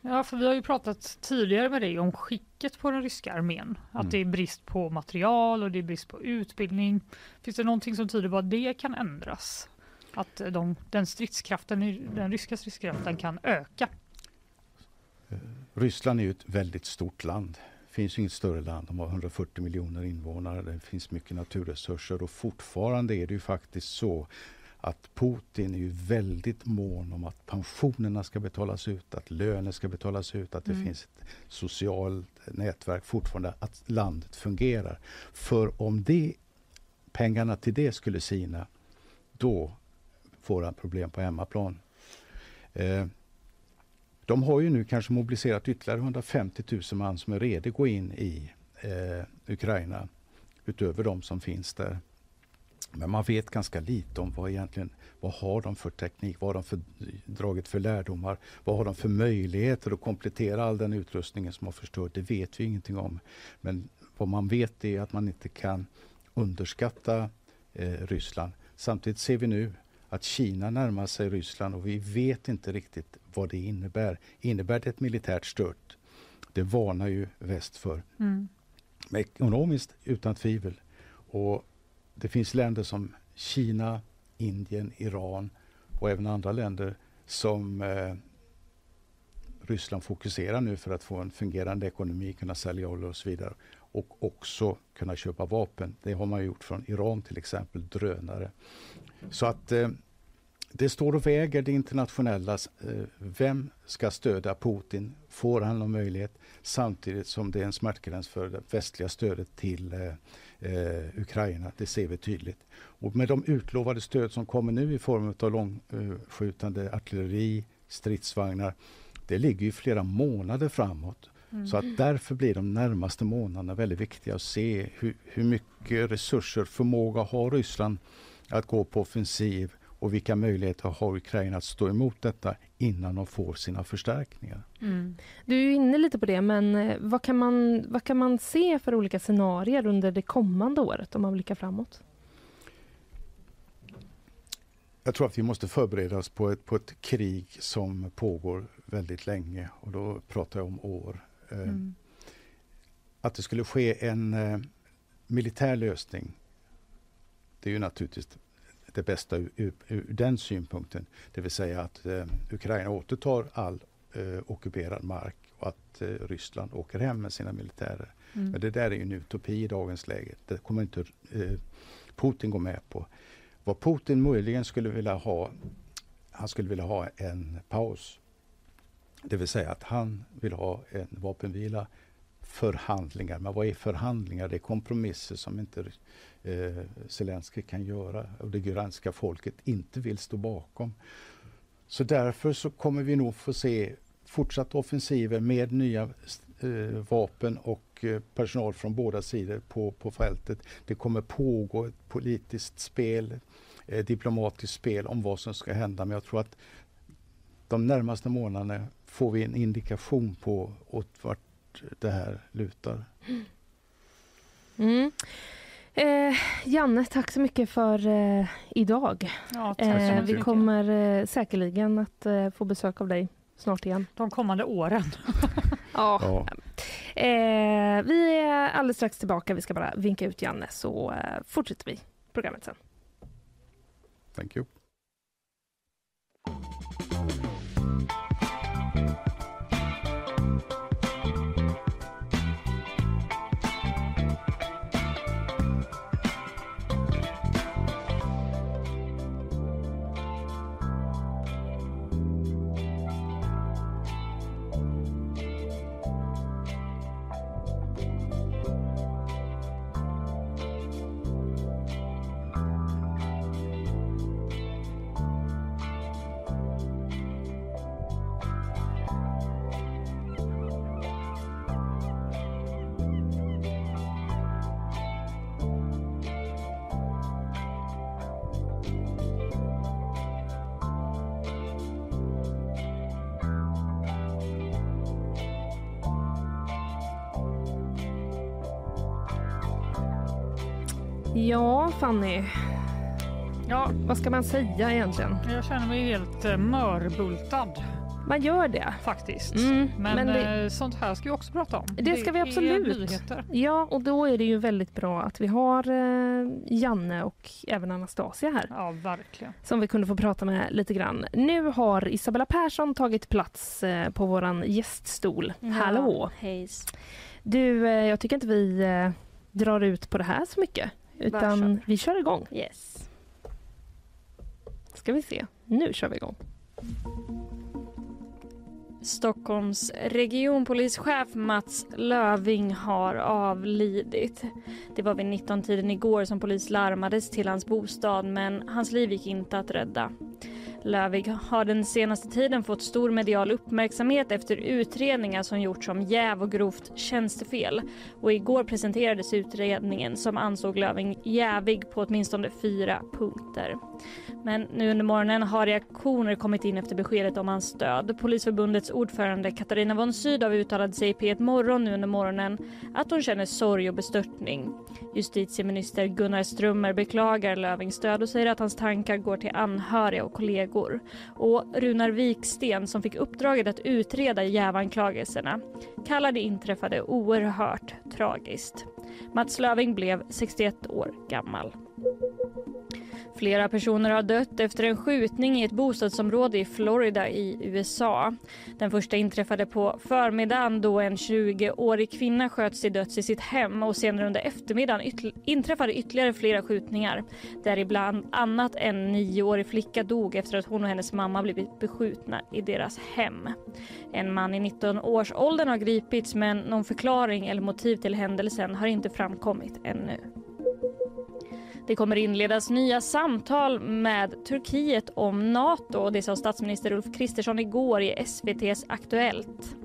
Ja, för vi har ju pratat tidigare med dig om skicket på den ryska armén. Att mm. det är brist på material och det är brist på utbildning. Finns det någonting som tyder på att det kan ändras? Att de, den stridskraften, den ryska stridskraften kan öka? Eh, Ryssland är ju ett väldigt stort land. Det finns inget större land. De har 140 miljoner invånare. Det finns mycket naturresurser och fortfarande är det ju faktiskt så att Putin är ju väldigt mån om att pensionerna ska betalas ut, att löner ska betalas ut, att det mm. finns ett socialt nätverk fortfarande, att landet fungerar. För om det, pengarna till det skulle sina, då får han problem på hemmaplan. Eh, de har ju nu kanske mobiliserat ytterligare 150 000 man som är redo att gå in i eh, Ukraina utöver de som finns där. Men man vet ganska lite om vad egentligen, vad har de för teknik, vad har de för, dragit för lärdomar, vad har de för möjligheter att komplettera all den utrustningen som har förstört, det vet vi ingenting om. Men vad man vet är att man inte kan underskatta eh, Ryssland. Samtidigt ser vi nu att Kina närmar sig Ryssland och vi vet inte riktigt vad det innebär. Innebär det ett militärt stört? Det varnar ju väst för. Mm. Men ekonomiskt utan tvivel. Och det finns länder som Kina, Indien, Iran och även andra länder som eh, Ryssland fokuserar nu för att få en fungerande ekonomi, kunna sälja olja och så vidare. Och också kunna köpa vapen. Det har man gjort från Iran till exempel, drönare. Så att eh, det står och väger det internationella. Eh, vem ska stödja Putin? Får han någon möjlighet? Samtidigt som det är en smärtgräns för det västliga stödet till eh, eh, Ukraina. Det ser vi tydligt. Och med de utlovade stöd som kommer nu i form av långskjutande artilleri, stridsvagnar. Det ligger ju flera månader framåt. Mm. Så att därför blir de närmaste månaderna väldigt viktiga att se hur, hur mycket resurser, förmåga har Ryssland att gå på offensiv och vilka möjligheter har Ukraina att stå emot detta innan de får sina förstärkningar. Mm. Du är inne lite på det, men eh, vad kan, man, vad kan man se för olika scenarier under det kommande året om man blickar framåt? Jag tror att vi måste förbereda oss på ett, på ett krig som pågår väldigt länge och då pratar jag om år. Eh, mm. Att det skulle ske en eh, militär lösning, det är ju naturligtvis det bästa ur, ur, den synpunkten. Det vill säga att eh, Ukraina återtar all eh, ockuperad mark och att eh, Ryssland åker hem med sina militärer. Mm. Men det där är ju en utopi i dagens läge. Det kommer inte eh, Putin gå med på. Vad Putin möjligen skulle vilja ha, han skulle vilja ha en paus. Det vill säga att han vill ha en vapenvila, förhandlingar. Men vad är förhandlingar? Det är kompromisser som inte eh, Zelensky kan göra och det granska folket inte vill stå bakom. Så därför så kommer vi nog få se fortsatta offensiver med nya eh, vapen och eh, personal från båda sidor på, på fältet. Det kommer pågå ett politiskt spel, eh, diplomatiskt spel om vad som ska hända. Men jag tror att de närmaste månaderna får vi en indikation på åt vart det här lutar. Mm. Eh, Janne, tack så mycket för eh, idag. Ja, eh, vi kommer eh, säkerligen att eh, få besök av dig snart igen. De kommande åren. ja. ja. Eh, vi är alldeles strax tillbaka. Vi ska bara vinka ut Janne så fortsätter vi programmet sen. Thank you. Ja, Fanny. Ja, vad ska man säga egentligen? Jag känner mig helt eh, mörbultad. Man gör det. Faktiskt. Mm, men men det- eh, sånt här ska vi också prata om. Det ska vi absolut. nyheter. Ja, och då är det ju väldigt bra att vi har eh, Janne och även Anastasia här. Ja, verkligen. Som vi kunde få prata med lite grann. Nu har Isabella Persson tagit plats eh, på våran gäststol. Hallå! Hejs. Du, eh, jag tycker inte vi eh, drar ut på det här så mycket. Utan kör. vi kör igång. Yes. Ska vi se. Nu kör vi igång. Stockholms regionpolischef Mats Löving har avlidit. Det var vid 19-tiden igår som polis larmades till hans bostad men hans liv gick inte att rädda. Lövig har den senaste tiden fått stor medial uppmärksamhet efter utredningar som gjorts om jäv och grovt tjänstefel. Och igår presenterades utredningen som ansåg Löving jävig på åtminstone fyra punkter. Men nu under morgonen har reaktioner kommit in efter beskedet om hans död. Polisförbundets ordförande Katarina von Sydow uttalade sig i P1 Morgon nu under morgonen att hon känner sorg och bestörtning. Justitieminister Gunnar Strömmer beklagar Lövings död och säger att hans tankar går till anhöriga och kollegor. Och Runar Viksten som fick uppdraget att utreda jävanklagelserna kallar det inträffade oerhört tragiskt. Mats Löving blev 61 år gammal. Flera personer har dött efter en skjutning i ett bostadsområde i Florida i USA. Den första inträffade på förmiddagen då en 20-årig kvinna sköts till döds i sitt hem och senare under eftermiddagen ytl- inträffade ytterligare flera skjutningar. Däribland annat en nioårig flicka dog efter att hon och hennes mamma blivit beskjutna i deras hem. En man i 19-årsåldern har gripits men någon förklaring eller motiv till händelsen har inte framkommit ännu. Det kommer inledas nya samtal med Turkiet om Nato det sa statsminister Ulf Kristersson igår i SVTs Aktuellt.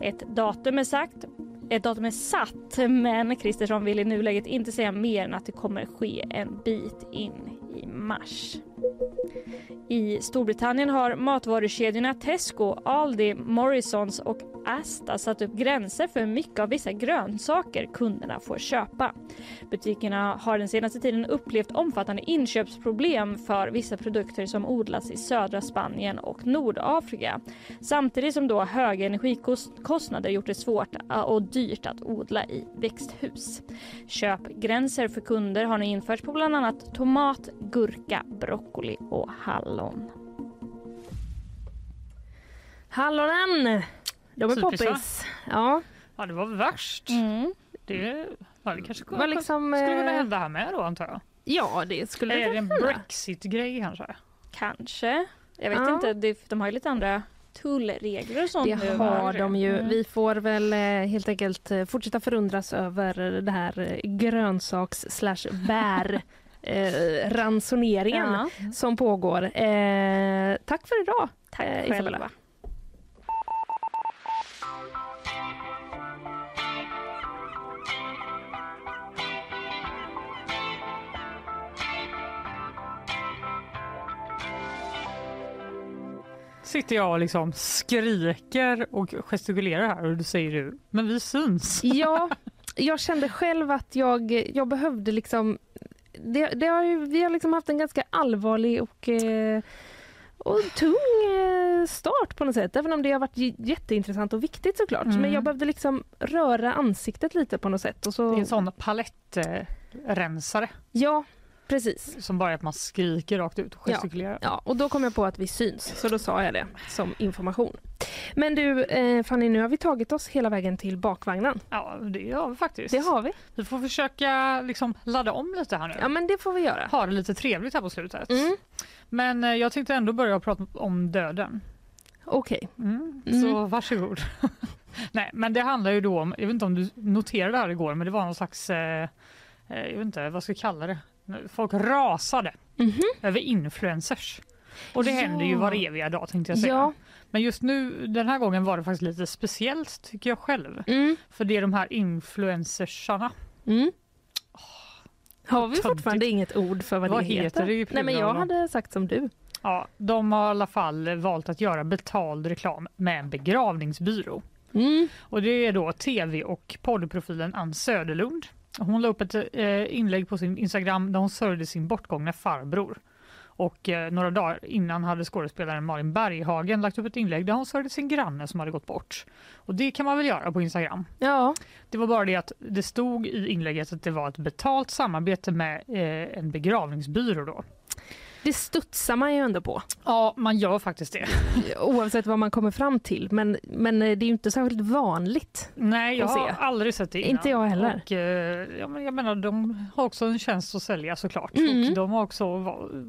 Ett datum är sagt ett datum är satt men Kristersson vill i nuläget inte säga mer än att det kommer ske en bit in i mars. I Storbritannien har matvarukedjorna Tesco, Aldi, Morrisons och Asta satt upp gränser för hur mycket av vissa grönsaker kunderna får köpa. Butikerna har den senaste tiden upplevt omfattande inköpsproblem för vissa produkter som odlas i södra Spanien och Nordafrika. Samtidigt som då höga energikostnader gjort det svårt ah, och dyrt att odla i växthus. Köpgränser för kunder har nu införts på bland annat tomat, gurka, broccoli och hallon. Hallonen! De är poppis. Ja. Ja, det var värst. Mm. Det, ja, det kanske Var liksom, skulle kunna eh, hända här med då antar jag. Ja, det skulle Är det en. Brexit-grej kanske? Kanske. Jag vet Ja. inte, de har ju lite andra tullregler och sånt Det nu. har de ju. Mm. Vi får väl eh, helt enkelt eh, fortsätta förundras över det här grönsaks slash bär eh, ransoneringen Ja. som pågår. Eh, tack för idag, Tack eh, själva. Sitter jag och liksom skriker och gestikulerar här och du säger du, men vi syns. Ja, jag kände själv att jag, jag behövde liksom... Det, det har ju, vi har liksom haft en ganska allvarlig och, eh, och tung eh, start på något sätt. Även om det har varit jätteintressant och viktigt såklart. Mm. Men jag behövde liksom röra ansiktet lite på något sätt. Och så, Det är en sån palettrensare Ja, precis. som bara är att man skriker rakt ut och gestikulerar. Ja, och då kom jag på att vi syns, så då sa jag det som information. Men du eh, Fanny, nu har vi tagit oss hela vägen till bakvagnen. Ja, det har vi faktiskt. Det har vi. Vi får försöka liksom ladda om lite här nu. Ja, men det får vi göra. Ha det lite trevligt här på slutet. Mm. Men eh, jag tänkte ändå börja prata om döden. Okej. Mm. Mm. Så varsågod. Nej, men det handlar ju då om, jag vet inte om du noterade det här igår, men det var någon slags, eh, eh, jag vet inte vad ska jag kalla det? Folk rasade Mhm. över influencers. Och det Ja. händer ju var eviga dag tänkte jag säga. Ja. Men just nu, den här gången var det faktiskt lite speciellt tycker jag själv. Mm. För det är de här influencersarna. Mm. Har vi fortfarande inget ord för vad, Vad det heter heter? det Nej, men jag hade sagt som du. Ja, de har i alla fall valt att göra betald reklam med en begravningsbyrå. Mm. Och det är då tv och poddprofilen Ann Söderlund Hon la upp ett eh, inlägg på sin Instagram där hon sörjde sin bortgångna farbror. Och eh, några dagar innan hade skådespelaren Malin Berghagen lagt upp ett inlägg där hon sörjde sin granne som hade gått bort. Och det kan man väl göra på Instagram? Ja. Det var bara det att det stod i inlägget att det var ett betalt samarbete med eh, en begravningsbyrå då. Det studsar man ju ändå på. Ja, man gör faktiskt det. Oavsett vad man kommer fram till. Men, men eh, det är ju inte särskilt vanligt. Nej, jag har aldrig sett det innan. Inte jag heller. Och, eh, ja, men jag menar, de har också en tjänst att sälja såklart. Mm. Och de har också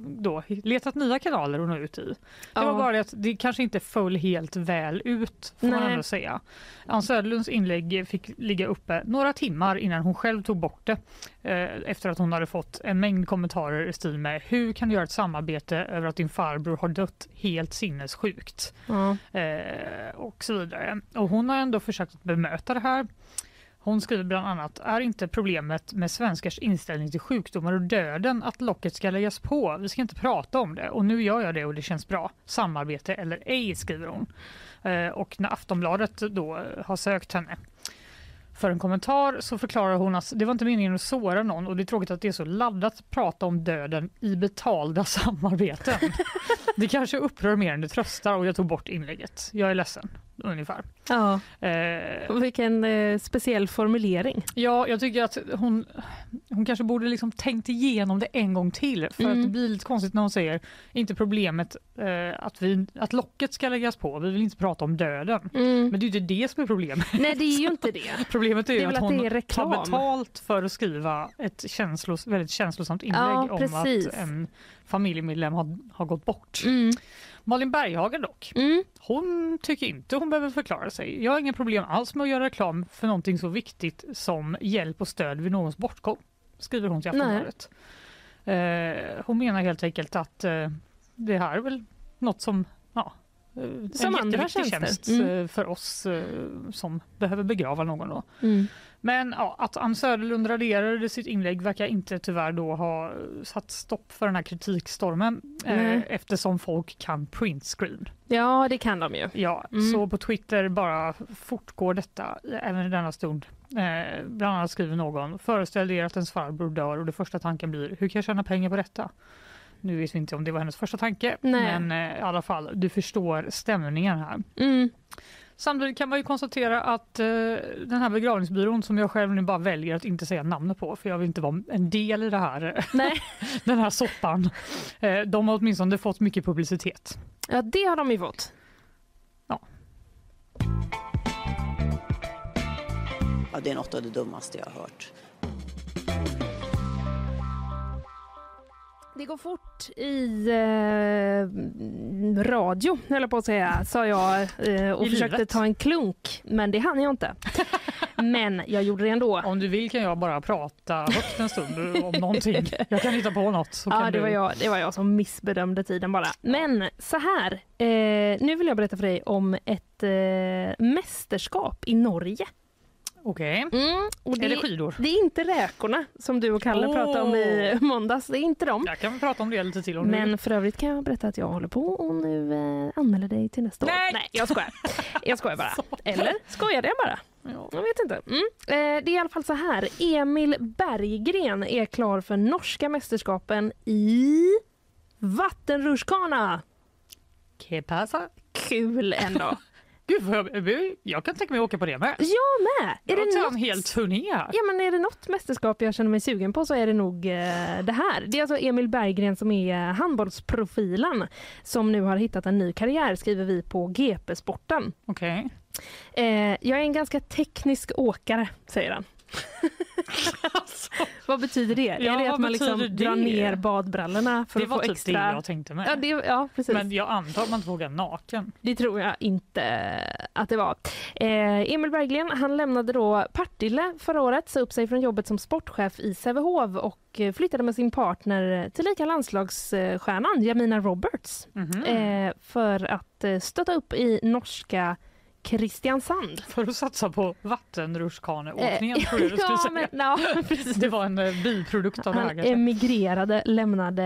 då, letat nya kanaler att nå ut i. Det Ja. var bara att det kanske inte föll helt väl ut, får man Nej. ändå säga. Ann Söderlunds inlägg fick ligga uppe några timmar innan hon själv tog bort det. Eh, efter att hon hade fått en mängd kommentarer i stil med hur kan du göra ett samarbete över att din farbror har dött helt sinnessjukt? Eh, och så vidare. Och hon har ändå försökt att bemöta det här. Hon skriver bland annat, är inte problemet med svenskars inställning till sjukdomar och döden att locket ska läggas på? Vi ska inte prata om det och nu gör jag det och det känns bra. Samarbete eller ej, skriver hon. Eh, och när Aftonbladet då har sökt henne för en kommentar så förklarar hon att det var inte meningen att såra någon och det är tråkigt att det är så laddat att prata om döden i betalda samarbeten. det kanske upprör mer än det tröstar och jag tog bort inlägget. Jag är ledsen, ungefär. Ja. Eh, Vilken eh, speciell formulering. Ja, jag tycker att hon, hon kanske borde liksom tänkt igenom det en gång till. För Mm. att det blir lite konstigt när hon säger inte problemet eh, att, vi, att locket ska läggas på. Vi vill inte prata om döden. Mm. Men det är ju inte det som är problemet. Nej, det är ju inte det. Problemet är, Det är att att hon är tar betalt för att skriva ett känslos, väldigt känslosamt inlägg Ja, om att en familjemedlem har, har gått bort. Mm. Malin Berghagen dock, Mm. hon tycker inte hon behöver förklara sig. Jag har inga problem alls med att göra reklam för någonting så viktigt som hjälp och stöd vid någons bortgång, skriver hon till. Aftonbladet. Eh, hon menar helt enkelt att eh, det här är väl något som ja, eh, Som en andra tjänst Mm. eh, för oss eh, som behöver begrava någon. Då. Mm. Men ja, att Ann Söderlund raderade sitt inlägg verkar inte tyvärr då ha satt stopp för den här kritikstormen eh, Nej. eftersom folk kan printscreen. Ja, det kan de ju. Ja, Mm. så på Twitter bara fortgår detta även i denna stund. Eh, bland annat skriver någon, föreställ er att ens farbror dör och det första tanken blir, hur kan jag tjäna pengar på detta? Nu vet vi inte om det var hennes första tanke, Nej. men eh, i alla fall, du förstår stämningen här. Mm. Samtidigt kan man ju konstatera att eh, den här begravningsbyrån som jag själv nu bara väljer att inte säga namnet på för jag vill inte vara en del i det här, Nej. den här soppan. Eh, de har åtminstone fått mycket publicitet. Ja, det har de ju fått. Ja, det är något av det dummaste jag har hört. Det går fort i eh, radio, höll jag på att säga, sa jag eh, och I försökte livet. ta en klunk, men det hann jag inte. Men jag gjorde det ändå. Om du vill kan jag bara prata högt en stund om någonting. Jag kan hitta på något. Så Ja, det du... var, jag, det var jag som missbedömde tiden bara. Men så här, eh, nu vill jag berätta för dig om ett eh, mästerskap i Norge. Okej. Mm, och Är det skidor? Det är inte räkorna som du och Kalle Åh. pratade om i måndags. Det är inte dem. Jag kan prata om det lite till om. Men för övrigt kan jag berätta att jag håller på och nu eh, anmäler dig till nästa Nej! år. Nej, jag skojar. Jag skojar bara. Eller skojade jag bara? Ja. Jag vet inte. Mm. Eh, det är i alla fall så här. Emil Berggren är klar för norska mästerskapen i vattenrutschkana. Kul ändå. Gud, vad jag, jag kan tänka mig att åka på det med. Jag med! Är Jag det något en hel turné här. Ja, men är det något mästerskap jag känner mig sugen på så är det nog eh, det här. Det är alltså Emil Berggren som är handbollsprofilen som nu har hittat en ny karriär skriver vi på GP-sporten. Okej. Eh, jag är en ganska teknisk åkare, säger han. Vad betyder det? Ja, är det att man liksom betyder drar det? ner badbrallorna för Det att var få typ extra... det jag tänkte med. Ja, det, ja, precis. Men jag antar att man inte åka naken. Det tror jag inte att det var. Eh, Emil Berggren han lämnade då Partille förra året, sa upp sig från jobbet som sportchef i Sävehof och eh, flyttade med sin partner till lika landslagsstjärnan Jamina Roberts Mhm. eh, för att eh, stötta upp i norska Kristiansand. För att satsa på vattenrutschkaneåkningen tror jag du skulle ja, säga. men, ja, precis. Det var en eh, biprodukt av det här Han kanske. emigrerade, lämnade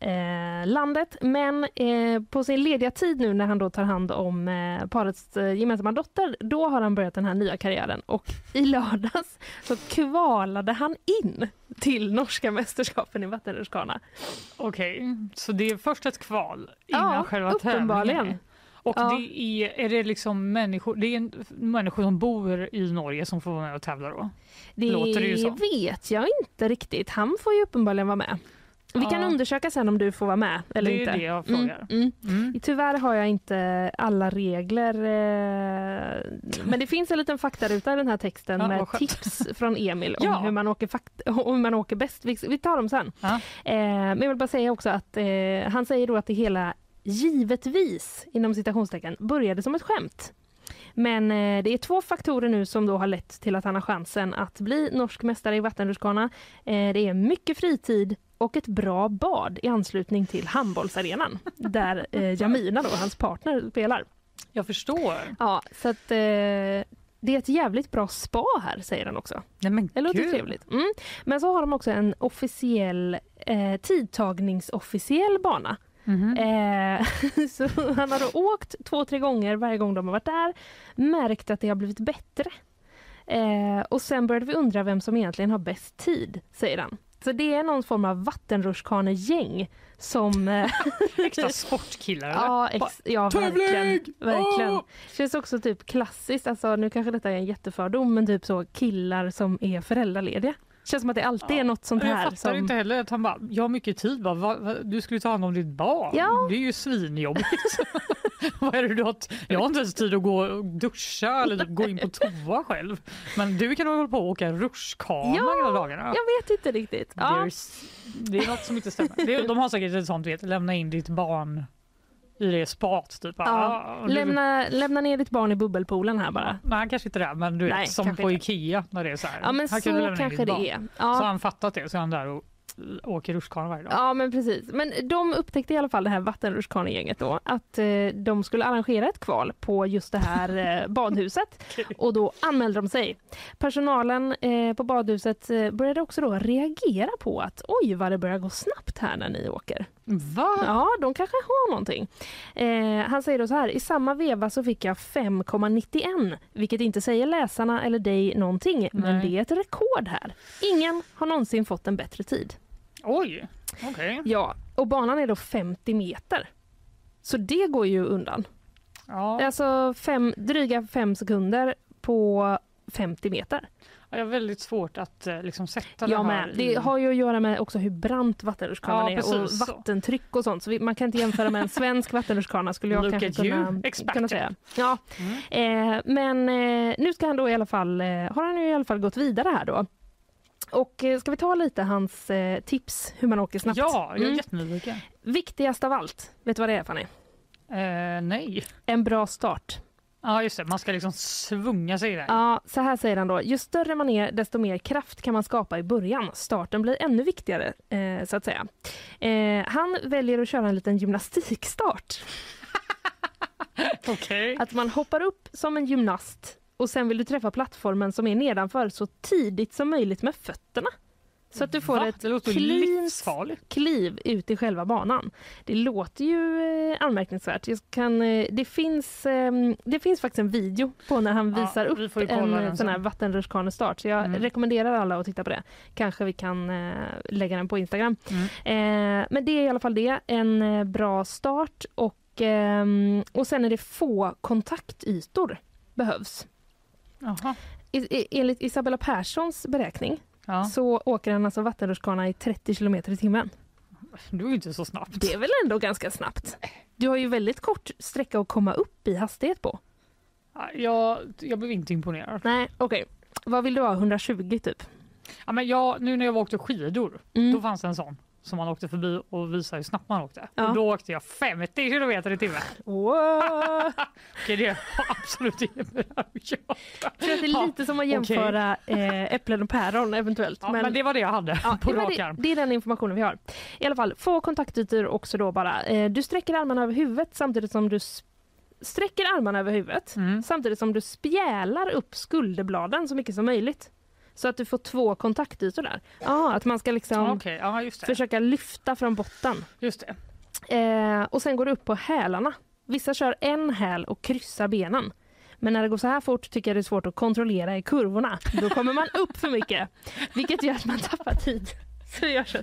eh, landet men eh, på sin lediga tid nu när han då tar hand om eh, parets eh, gemensamma dotter då har han börjat den här nya karriären och i lördags så kvalade han in till norska mästerskapen i vattenrutschkana. Okej, så det är först ett kval innan Ja, själva uppenbarligen. Och Ja. det är, är det liksom människor, det är en, människor som bor i Norge som får vara med och tävla då? Det Låter det vet jag inte riktigt. Han får ju uppenbarligen vara med. Vi kan Ja. undersöka sen om du får vara med eller Det är inte. det jag frågar. Mm, mm. Tyvärr har jag inte alla regler. Eh, men det finns en liten faktaruta i den här texten Ja, med tips från Emil om Ja. hur man åker, om hur man åker bäst. Vi, tar dem sen. Eh, men jag vill bara säga också att eh, han säger då att det hela givetvis inom citationstecken började som ett skämt. Men eh, det är två faktorer nu som då har lett till att han har chansen att bli norsk mästare i vattenrutschkana. Eh, det är mycket fritid och ett bra bad i anslutning till handbollsarenan där eh, Jamina, då, hans partner, spelar. Jag förstår. Ja, så att eh, det är ett jävligt bra spa här, säger han också. Nej, men Det låter trevligt. Mm. Men så har de också en officiell eh, tidtagningsofficiell bana. Mhm. Eh, så han har då åkt två, tre gånger varje gång de har varit där, märkt att det har blivit bättre. Eh, och sen började vi undra vem som egentligen har bäst tid, säger han. Så det är någon form av vattenrutschkanegäng som... Eh, Extra sportkillar eller? Ja, ex- ja verkligen. verkligen. Åh! Känns också typ klassiskt, alltså, nu kanske detta är en jättefördom, men typ så killar som är föräldralediga. Känns som att det alltid är något sånt Jag här. fattar som... inte heller att han bara, jag har mycket tid bara, va, va, du skulle ta hand om ditt barn. Ja. Det är ju svinjobbigt. Vad är det du har jag har inte ens tid att gå och duscha eller typ gå in på toa själv. Men du kan hålla på och åka rutschkana Ja, hela dagarna. Jag vet inte riktigt. Ja. Det är något som inte stämmer. Det de har säkert ett sånt, vet, lämna in ditt barn i spat. Typ. Ja. Ah, du- Lämna, lämna ner ditt barn i bubbelpoolen här bara. Nej, kanske inte det, men du vet, som på inte. Ikea när det är så här. Ja, men här kan så in kanske det är. Ja. Så han fattat det, så är han där och åker rutschkana varje dag. Ja men precis. Men de upptäckte i alla fall det här vattenrutschkanegänget då att eh, de skulle arrangera ett kval på just det här eh, badhuset och då anmälde de sig. Personalen eh, på badhuset eh, började också då reagera på att oj vad det börjar gå snabbt här när ni åker. Va? Ja, de kanske har någonting. Eh, han säger då så här, i samma veva så fick jag 5,91 vilket inte säger läsarna eller dig någonting men Nej. det är ett rekord här. Ingen har någonsin fått en bättre tid. Oj, okej. Ja, och banan är då 50 meter. Så det går ju undan. Ja. Alltså fem, dryga fem sekunder på 50 meter. Jag har väldigt svårt att eh, liksom sätta det Jag här Det har ju att göra med också hur brant vattenrutschkanan Ja, är och så. vattentryck och sånt. Så vi, man kan inte jämföra med en svensk vattenrutschkana skulle jag Look kanske kunna, kunna säga. Ja. Eh, men eh, nu ska han då i alla fall, eh, har han ju i alla fall gått vidare här då. Och eh, ska vi ta lite hans eh, tips hur man åker snabbt? Ja, jag är Mm. jättenyfiken. Viktigast av allt, vet du vad det är Fanny? Nej. En bra start. Ja, just det. Man ska liksom svunga sig där. Ja, så här säger han då. Ju större man är, desto mer kraft kan man skapa i början. Starten blir ännu viktigare, eh, så att säga. Eh, han väljer att köra en liten gymnastikstart. Okej. Att man hoppar upp som en gymnast och sen vill du träffa plattformen som är nedanför så tidigt som möjligt med fötterna. Så att du får Va? ett livsfarligt. kliv ut i själva banan. Det låter ju eh, anmärkningsvärt. Jag kan, eh, det, finns, eh, det finns faktiskt en video på när han Ja, visar vi upp ju en sån här vattenrutschkanestart. Så jag Mm. rekommenderar alla att titta på det. Kanske vi kan eh, lägga den på Instagram. Mm. Men det är i alla fall det. En bra start och, ehm, och sen är det få kontaktytor behövs. Jaha. I, i, enligt Isabella Perssons beräkning Ja. så åker han alltså vattenrutschkana i 30 kilometer i timmen. Du är ju inte så snabbt. Det är väl ändå ganska snabbt? Du har ju väldigt kort sträcka att komma upp i hastighet på. Ja, Jag, jag blev inte imponerad. Nej, okej. Vad vill du ha? 120 typ? Ja, men jag, nu när jag åkte skidor, Mm. då fanns det en sån som man åkte förbi och visade hur snabbt man åkte. Ja. Och då åkte jag 50 kilometer i timmen. Wow. Okej, det har absolut inget med det här att göra. Det är lite som att jämföra eh, äpplen och päron eventuellt. Ja, men, det var det jag hade Ja, på det, rak det, arm. det är den informationen vi har. I alla fall, få kontaktytor också då bara. Eh, du sträcker armarna över huvudet samtidigt som du sträcker armarna över huvudet Mm. samtidigt som du spjälar upp skulderbladen så mycket som möjligt. Så att du får två kontaktytor där. Ja, att man ska liksom just det. försöka lyfta från botten. Just det. Eh, och sen går du upp på hälarna. Vissa kör en häl och kryssar benen. Men när det går så här fort tycker jag det är svårt att kontrollera i kurvorna. Då kommer man upp för mycket, vilket gör att man tappar tid. Så.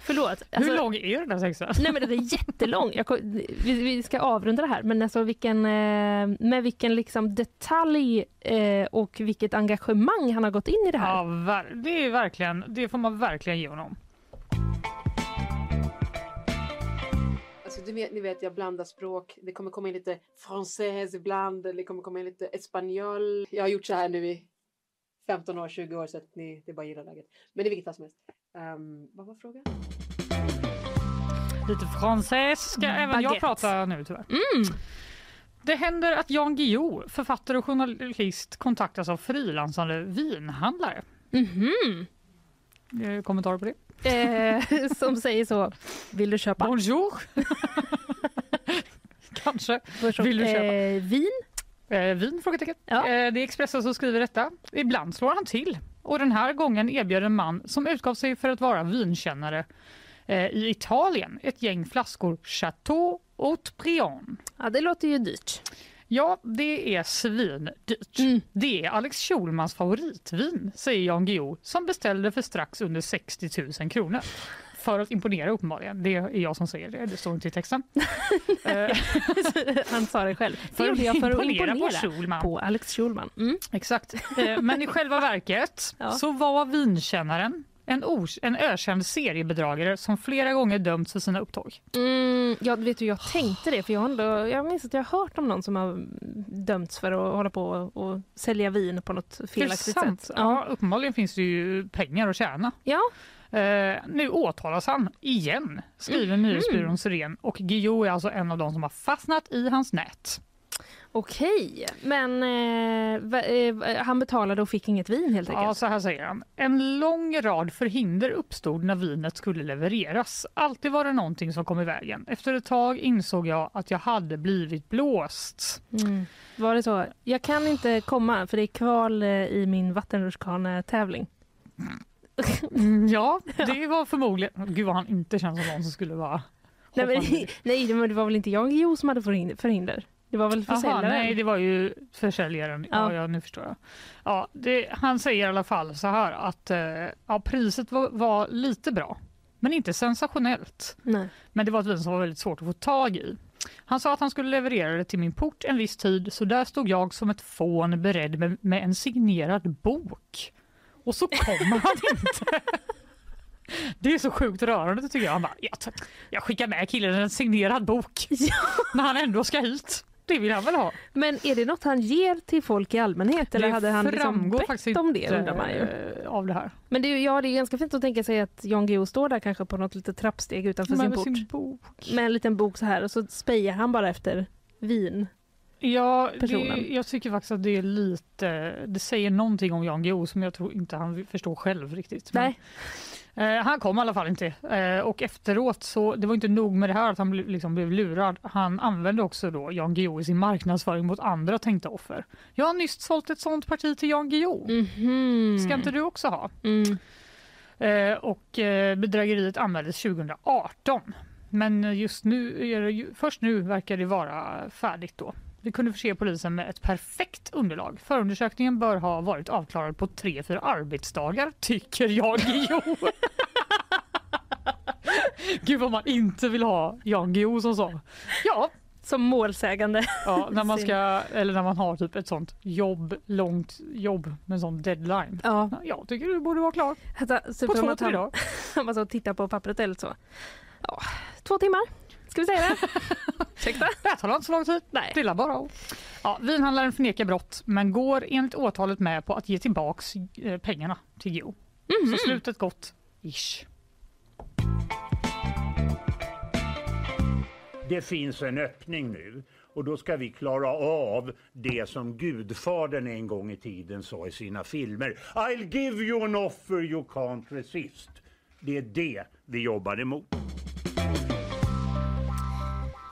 Förlåt. alltså- Hur lång är den där sexan? Nej men den är jättelång. Jag, vi, vi ska avrunda det här men alltså vilken, eh, med vilken liksom detalj eh, och vilket engagemang han har gått in i det här. Ja, det, är verkligen, det får man verkligen ge honom. Alltså, du vet, ni vet, jag blandar språk. Det kommer komma in lite française ibland. Det kommer komma in lite espanjol. Jag har gjort så här nu i 15 år, 20 år så att ni, det är bara gillar läget. Men i vilket fall som helst. Ehm, vad var frågan? Lite fransäs ska även jag Baguette. prata nu tyvärr. Mm. Det händer att Jan Guillou, författare och journalist, kontaktas av frilansande vinhandlare. Mhm. Eh, Kommentarer på det? Eh, som säger så, vill du köpa? Bonjour! Kanske. Bonjour. Vill du köpa? Eh, vin? Eh, vin? Frågetecken. Ja. Eh, det är Expressen som skriver detta. Ibland slår han till. Och den här gången erbjöd en man som utgav sig för att vara vinkännare eh, i Italien ett gäng flaskor Chateau Haut-Briand. Ja, det låter ju dyrt. Ja, det är svindyrt. Mm. Det är Alex Schulmans favoritvin, säger Jan Guillou som beställde för strax under 60 000 kronor. För att imponera uppenbarligen. Det är jag som säger det, det står inte i texten. Eh, Han sa det själv. Det gjorde jag för att imponera på Schulman. på Alex Schulman. Mm. Exakt. Eh, Men i själva verket Ja. så var vinkännaren en, en ökänd seriebedragare som flera gånger dömts för sina upptåg. Mm, ja, vet du, jag tänkte det, för jag, har ändå, jag minns att jag har hört om någon som har dömts för att hålla på och, sälja vin på något felaktigt sätt. Ja, uppenbarligen finns det ju pengar att tjäna. Ja. Eh, nu åtalas han igen, skriver nyhetsbyrån Siren. Och Guillou är alltså en av de som har fastnat i hans nät. Okej, men eh, va, eh, han betalade och fick inget vin helt Ja, enkelt? så här säger han. En lång rad förhinder uppstod när vinet skulle levereras. Alltid var det någonting som kom i vägen. Efter ett tag insåg jag att jag hade blivit blåst. Mm. Var det så? Jag kan inte komma för det är kval eh, i min vattenrutschkanetävling. Mm, ja, det var förmodligen... Gud vad han inte känns som någon som skulle vara... Nej, men, nej, det var väl inte Jan Guillou som hade förhinder? Det var väl försäljaren? nej, det var ju försäljaren. Ja. Ja. Ja, nu förstår jag. Ja, det, han säger i alla fall så här att eh, ja, priset var, var lite bra, men inte sensationellt. Nej. Men det var ett vin som var väldigt svårt att få tag i. Han sa att han skulle leverera det till min port en viss tid, så där stod jag som ett fån beredd med, med en signerad bok. Och så kommer han inte. Det är så sjukt rörande tycker jag. Han bara, jag, jag skickar med killen en signerad bok när han ändå ska hit. Det vill han väl ha. Men är det något han ger till folk i allmänhet eller Det hade han liksom bett om det undrar man ju. eh, av det här. Men det är, ja, det är ganska fint att tänka sig att Jan Guillou står där kanske på något litet trappsteg utanför Men sin port. sin bok. Med en liten bok så här och så spejar han bara efter vin. Ja, det, personen. jag tycker faktiskt att det är lite, det säger någonting om Jan Guillou som jag tror inte han förstår själv riktigt. Men, eh, han kom i alla fall inte eh, och efteråt så, det var inte nog med det här att han ble, liksom blev lurad. Han använde också då Jan Guillou i sin marknadsföring mot andra tänkta offer. Jag har nyss sålt ett sånt parti till Jan Guillou. Mhm. Ska inte du också ha? Mm. Eh, och eh, bedrägeriet anmäldes 2018. Men just nu, det först nu verkar det vara färdigt då. Vi kunde förse polisen med ett perfekt underlag. Förundersökningen bör ha varit avklarad på tre, fyra arbetsdagar, tycker jag Guillou. Gud vad man inte vill ha Jan Guillou som sa. Ja, Som målsägande. ja när man ska, eller när man har typ ett sånt jobb, långt jobb med sån deadline. Ja. Jag tycker du borde vara klar Alltså, på två, tre dagar. så tittar på pappret eller så. Ja, två timmar. Ska vi säga det? Ursäkta? Det här tar inte så lång tid. Nej. Det är bara ja, Vinhandlaren förnekar brott men går enligt åtalet med på att ge tillbaks eh, pengarna till Geo. Mhm. Så slutet gott. Ish. Det finns en öppning nu och då ska vi klara av det som Gudfadern en gång i tiden sa i sina filmer. I'll give you an offer you can't resist. Det är det vi jobbar emot.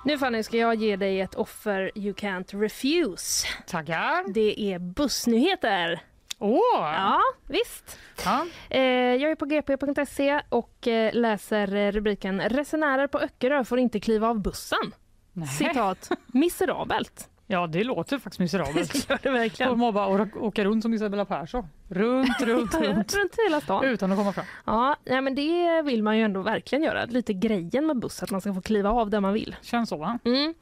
Nu Fanny ska jag ge dig ett offer you can't refuse. Tackar. Det är bussnyheter. Åh! Ja, visst. Ja. Eh, jag är på gp.se och eh, läser eh, rubriken Resenärer på Öckerö får inte kliva av bussen. Nej. Citat, miserabelt. Ja, det låter faktiskt miserabelt. Det verkligen. Och bara å- åka runt som Isabella Persson. Runt, runt, runt. runt hela stan. Utan att komma fram. Ja, nej, men det vill man ju ändå verkligen göra. Lite grejen med buss, att man ska få kliva av där man vill. Känns så va? Mm.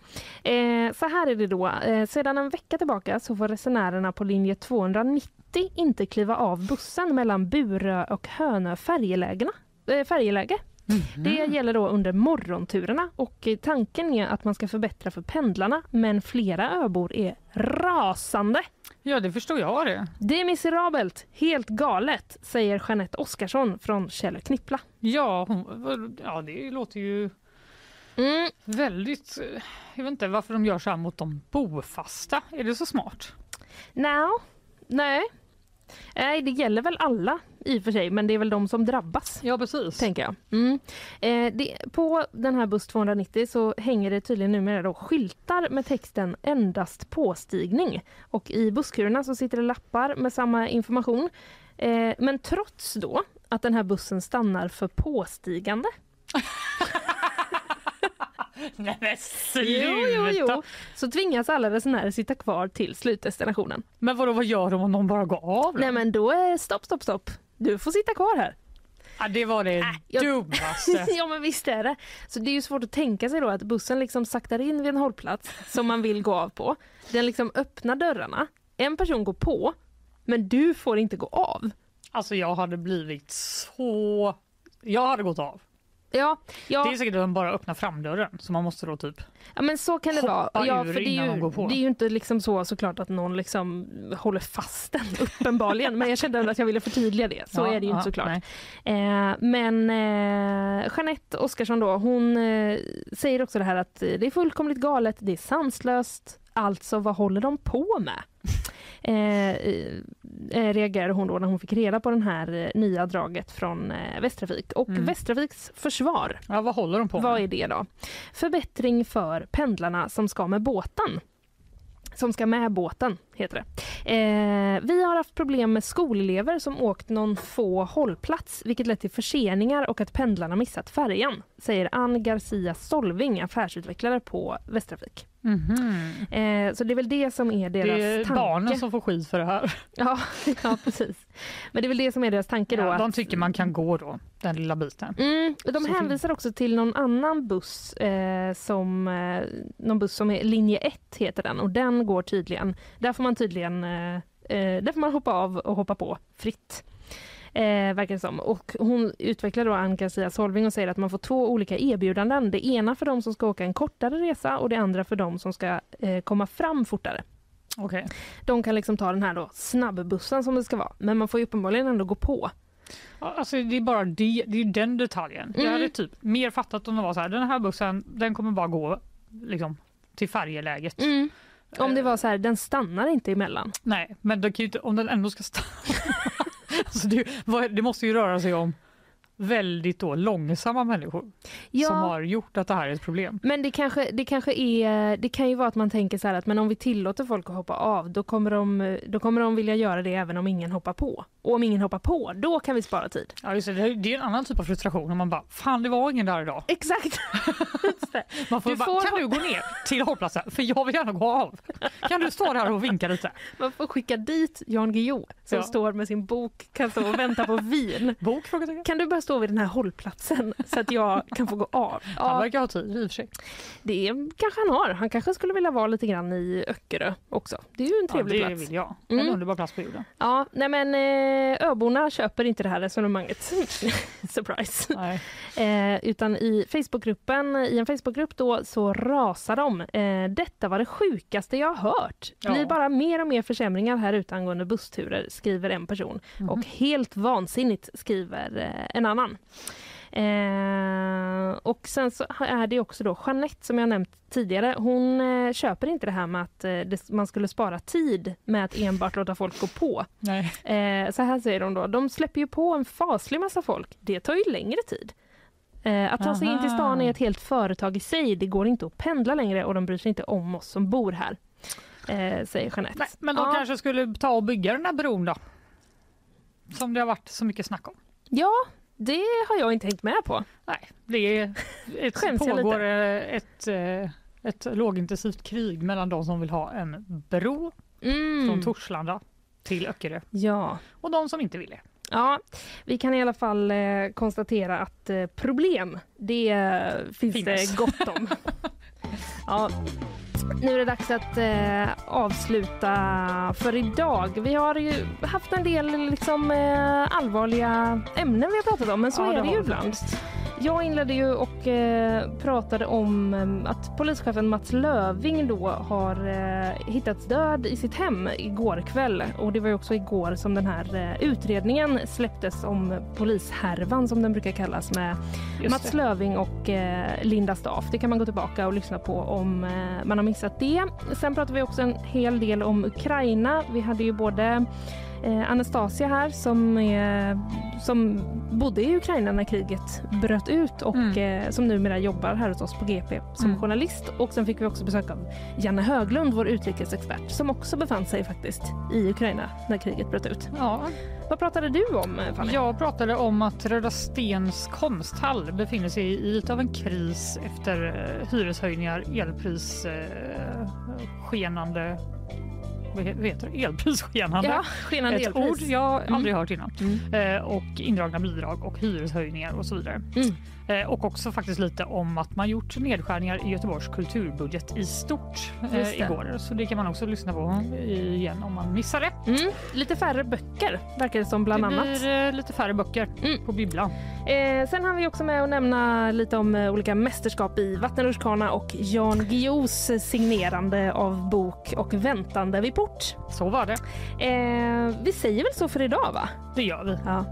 Eh, så här är det då. Eh, sedan en vecka tillbaka så får resenärerna på linje 290 inte kliva av bussen mellan Burö och Hönö färjelägena. Eh, färjeläge. Det gäller då under morgonturerna och tanken är att man ska förbättra för pendlarna men flera öbor är rasande. Ja, det förstår jag det. Det är miserabelt, helt galet, säger Jeanette Oskarsson från Kjell Knippla. Ja, hon, ja, det låter ju Mm. väldigt... eh, Jag vet inte varför de gör så här mot de bofasta. Är det så smart? No. Nej. Nej, det gäller väl alla i och för sig, men det är väl de som drabbas. Ja, precis. Tänker jag. Mm. Eh, det, på den här buss 290 så hänger det tydligen numera då skyltar med texten endast påstigning. Och i busskurerna så sitter det lappar med samma information. Eh, men trots då att den här bussen stannar för påstigande Nej men sluta! Jo, jo, jo. Så tvingas alla resenärer sitta kvar till slutdestinationen. Men vadå, vad gör de om någon bara går av? då? Nej men då är stopp, stopp, stopp. Du får sitta kvar här. Ja, det var det jag- dummaste. ja men visst är det. Så det är ju svårt att tänka sig då att bussen liksom saktar in vid en hållplats som man vill gå av på. Den liksom öppnar dörrarna, en person går på, men du får inte gå av. Alltså jag hade blivit så... Jag hade gått av. Ja, ja. Det är säkert att de bara öppnar framdörren så man måste då typ... Ja men så kan det vara. Ja, för det, är ju, det är ju inte liksom så såklart att någon liksom håller fast den uppenbarligen. men jag kände att jag ville förtydliga det. Så Ja, är det ju ja, inte såklart. Eh, men eh, Jeanette Oskarsson då, hon eh, säger också det här att det är fullkomligt galet, det är sanslöst. Alltså vad håller de på med? Eh, eh, reagerade hon då när hon fick reda på den här eh, nya draget från eh, Västtrafik. Och Mm. Västtrafiks försvar Ja, vad håller de på med? vad är det då? Förbättring för pendlarna som ska med båten. Som ska med båten, heter det. Eh, vi har haft problem med skolelever som åkt någon få hållplats vilket lett till förseningar och att pendlarna missat färjan, säger Ann Garcia Solving, affärsutvecklare på Västtrafik. Mhm. Eh, så det är väl det som är deras Det är tanke. barnen som får skit för det här. Ja, ja, precis. Men det är väl det som är deras tanke då. Ja, att... de tycker man kan gå då, den lilla biten. Mm, de Så hänvisar också till någon annan buss eh, som eh, någon buss som är linje 1 heter den och den går tydligen, där får man tydligen eh, eh, där får man hoppa av och hoppa på fritt. Eh, verkar som. Och hon utvecklar då Ann Garcia Solving och säger att man får två olika erbjudanden. Det ena för de som ska åka en kortare resa och det andra för de som ska eh, komma fram fortare. Okej. De kan liksom ta den här då snabbbussen som det ska vara, men man får ju uppenbarligen ändå gå på. Alltså det är bara det, det är den detaljen. Jag Mm. hade typ mer fattat om det var så här, den här bussen den kommer bara gå liksom till färjeläget. Mm. Om det var så här, den stannar inte emellan. Nej, men det kan ju inte, om den ändå ska stanna. alltså det, vad- det måste ju röra sig om väldigt då långsamma människor Ja. som har gjort att det här är ett problem. Men det kanske, det kanske är, det kan ju vara att man tänker så här att men om vi tillåter folk att hoppa av då kommer, de, då kommer de vilja göra det även om ingen hoppar på. Och om ingen hoppar på, då kan vi spara tid. Ja, just det, det är- en annan typ av frustration om man bara fan det var ingen där idag. Exakt. Man får Du bara, får kan du gå ner till hållplatsen för jag vill gärna gå av. Kan du stå där och vinka lite? Man får skicka dit Jan Guillou som Ja. står med sin bok, kan stå och vänta på vin. Bok? Kan du bara stå vid den här hållplatsen så att jag kan få gå av? Han verkar ha tid i och för sig. Det kanske han har. Han kanske skulle vilja vara lite grann i Öckerö också. Det är ju en trevlig ja, det plats. vill jag. En Mm. underbar plats på jorden. Ja, nej men eh, öborna köper inte det här resonemanget. Surprise. Nej. Eh, utan i Facebookgruppen, i en Facebookgrupp då så rasar de. Eh, detta var det sjukaste jag har hört. Det blir Ja. bara mer och mer försämringar här ute angående bussturer, skriver en person. Och helt vansinnigt, skriver eh, en annan. Eh, och sen så är det också då Jeanette som jag nämnt tidigare. Hon eh, köper inte det här med att eh, det, man skulle spara tid med att enbart låta folk gå på. Nej. Eh, så här säger de då. De släpper ju på en faslig massa folk. Det tar ju längre tid. Eh, att ta sig in till Aha. stan är ett helt företag i sig. Det går inte att pendla längre och de bryr sig inte om oss som bor här. Eh, säger Jeanette. Nej, men de Ja. kanske skulle ta och bygga den här bron då? Som det har varit så mycket snack om. Ja, det har jag inte hängt med på. Nej, det är ett, pågår eh, ett, eh, ett lågintensivt krig mellan de som vill ha en bro Mm. från Torslanda till Öckerö Ja. och de som inte vill det. Ja, vi kan i alla fall eh, konstatera att eh, problem, det eh, finns Finns. det gott om. ja. Nu är det dags att eh, avsluta för idag. Vi har ju haft en del liksom, eh, allvarliga ämnen vi har pratat om, men så Ja, det är det har ju ibland. Jag inledde ju och eh, pratade om eh, att polischefen Mats Löving då har eh, hittats död i sitt hem igår kväll. Och det var ju också igår som den här eh, utredningen släpptes om polishärvan som den brukar kallas med Just Mats det. Löving och eh, Linda Staff. Det kan man gå tillbaka och lyssna på om man har missat det. Sen pratade vi också en hel del om Ukraina. Vi hade ju både Anastasia här som, är, som bodde i Ukraina när kriget bröt ut och eh, som numera jobbar här hos oss på GP som Mm. journalist. Och sen fick vi också besök av Janne Höglund, vår utrikesexpert som också befann sig faktiskt i Ukraina när kriget bröt ut. Ja. Vad pratade du om eh, Fanny? Jag pratade om att Röda Stens konsthall befinner sig i lite av en kris efter eh, hyreshöjningar, elpris, eh, skenande vad he- vad heter det? Elprisskenande. Ja, skenande Ett elpris. ord jag Mm. aldrig hört innan. Eh, och indragna bidrag och hyreshöjningar och så vidare. Mm. Eh, och också faktiskt lite om att man gjort nedskärningar i Göteborgs kulturbudget i stort eh, det. igår. Så det kan man också lyssna på igen om man missar det. Mm. Lite färre böcker verkar det som bland det annat. blir eh, lite färre böcker på bibblan. Eh, sen har vi också med att nämna lite om eh, olika mästerskap i vattenrutschkana och Jan Guillous signerande av bok och väntande vid port. Så var det. Eh, vi säger väl så för idag va? Det gör vi. Ja.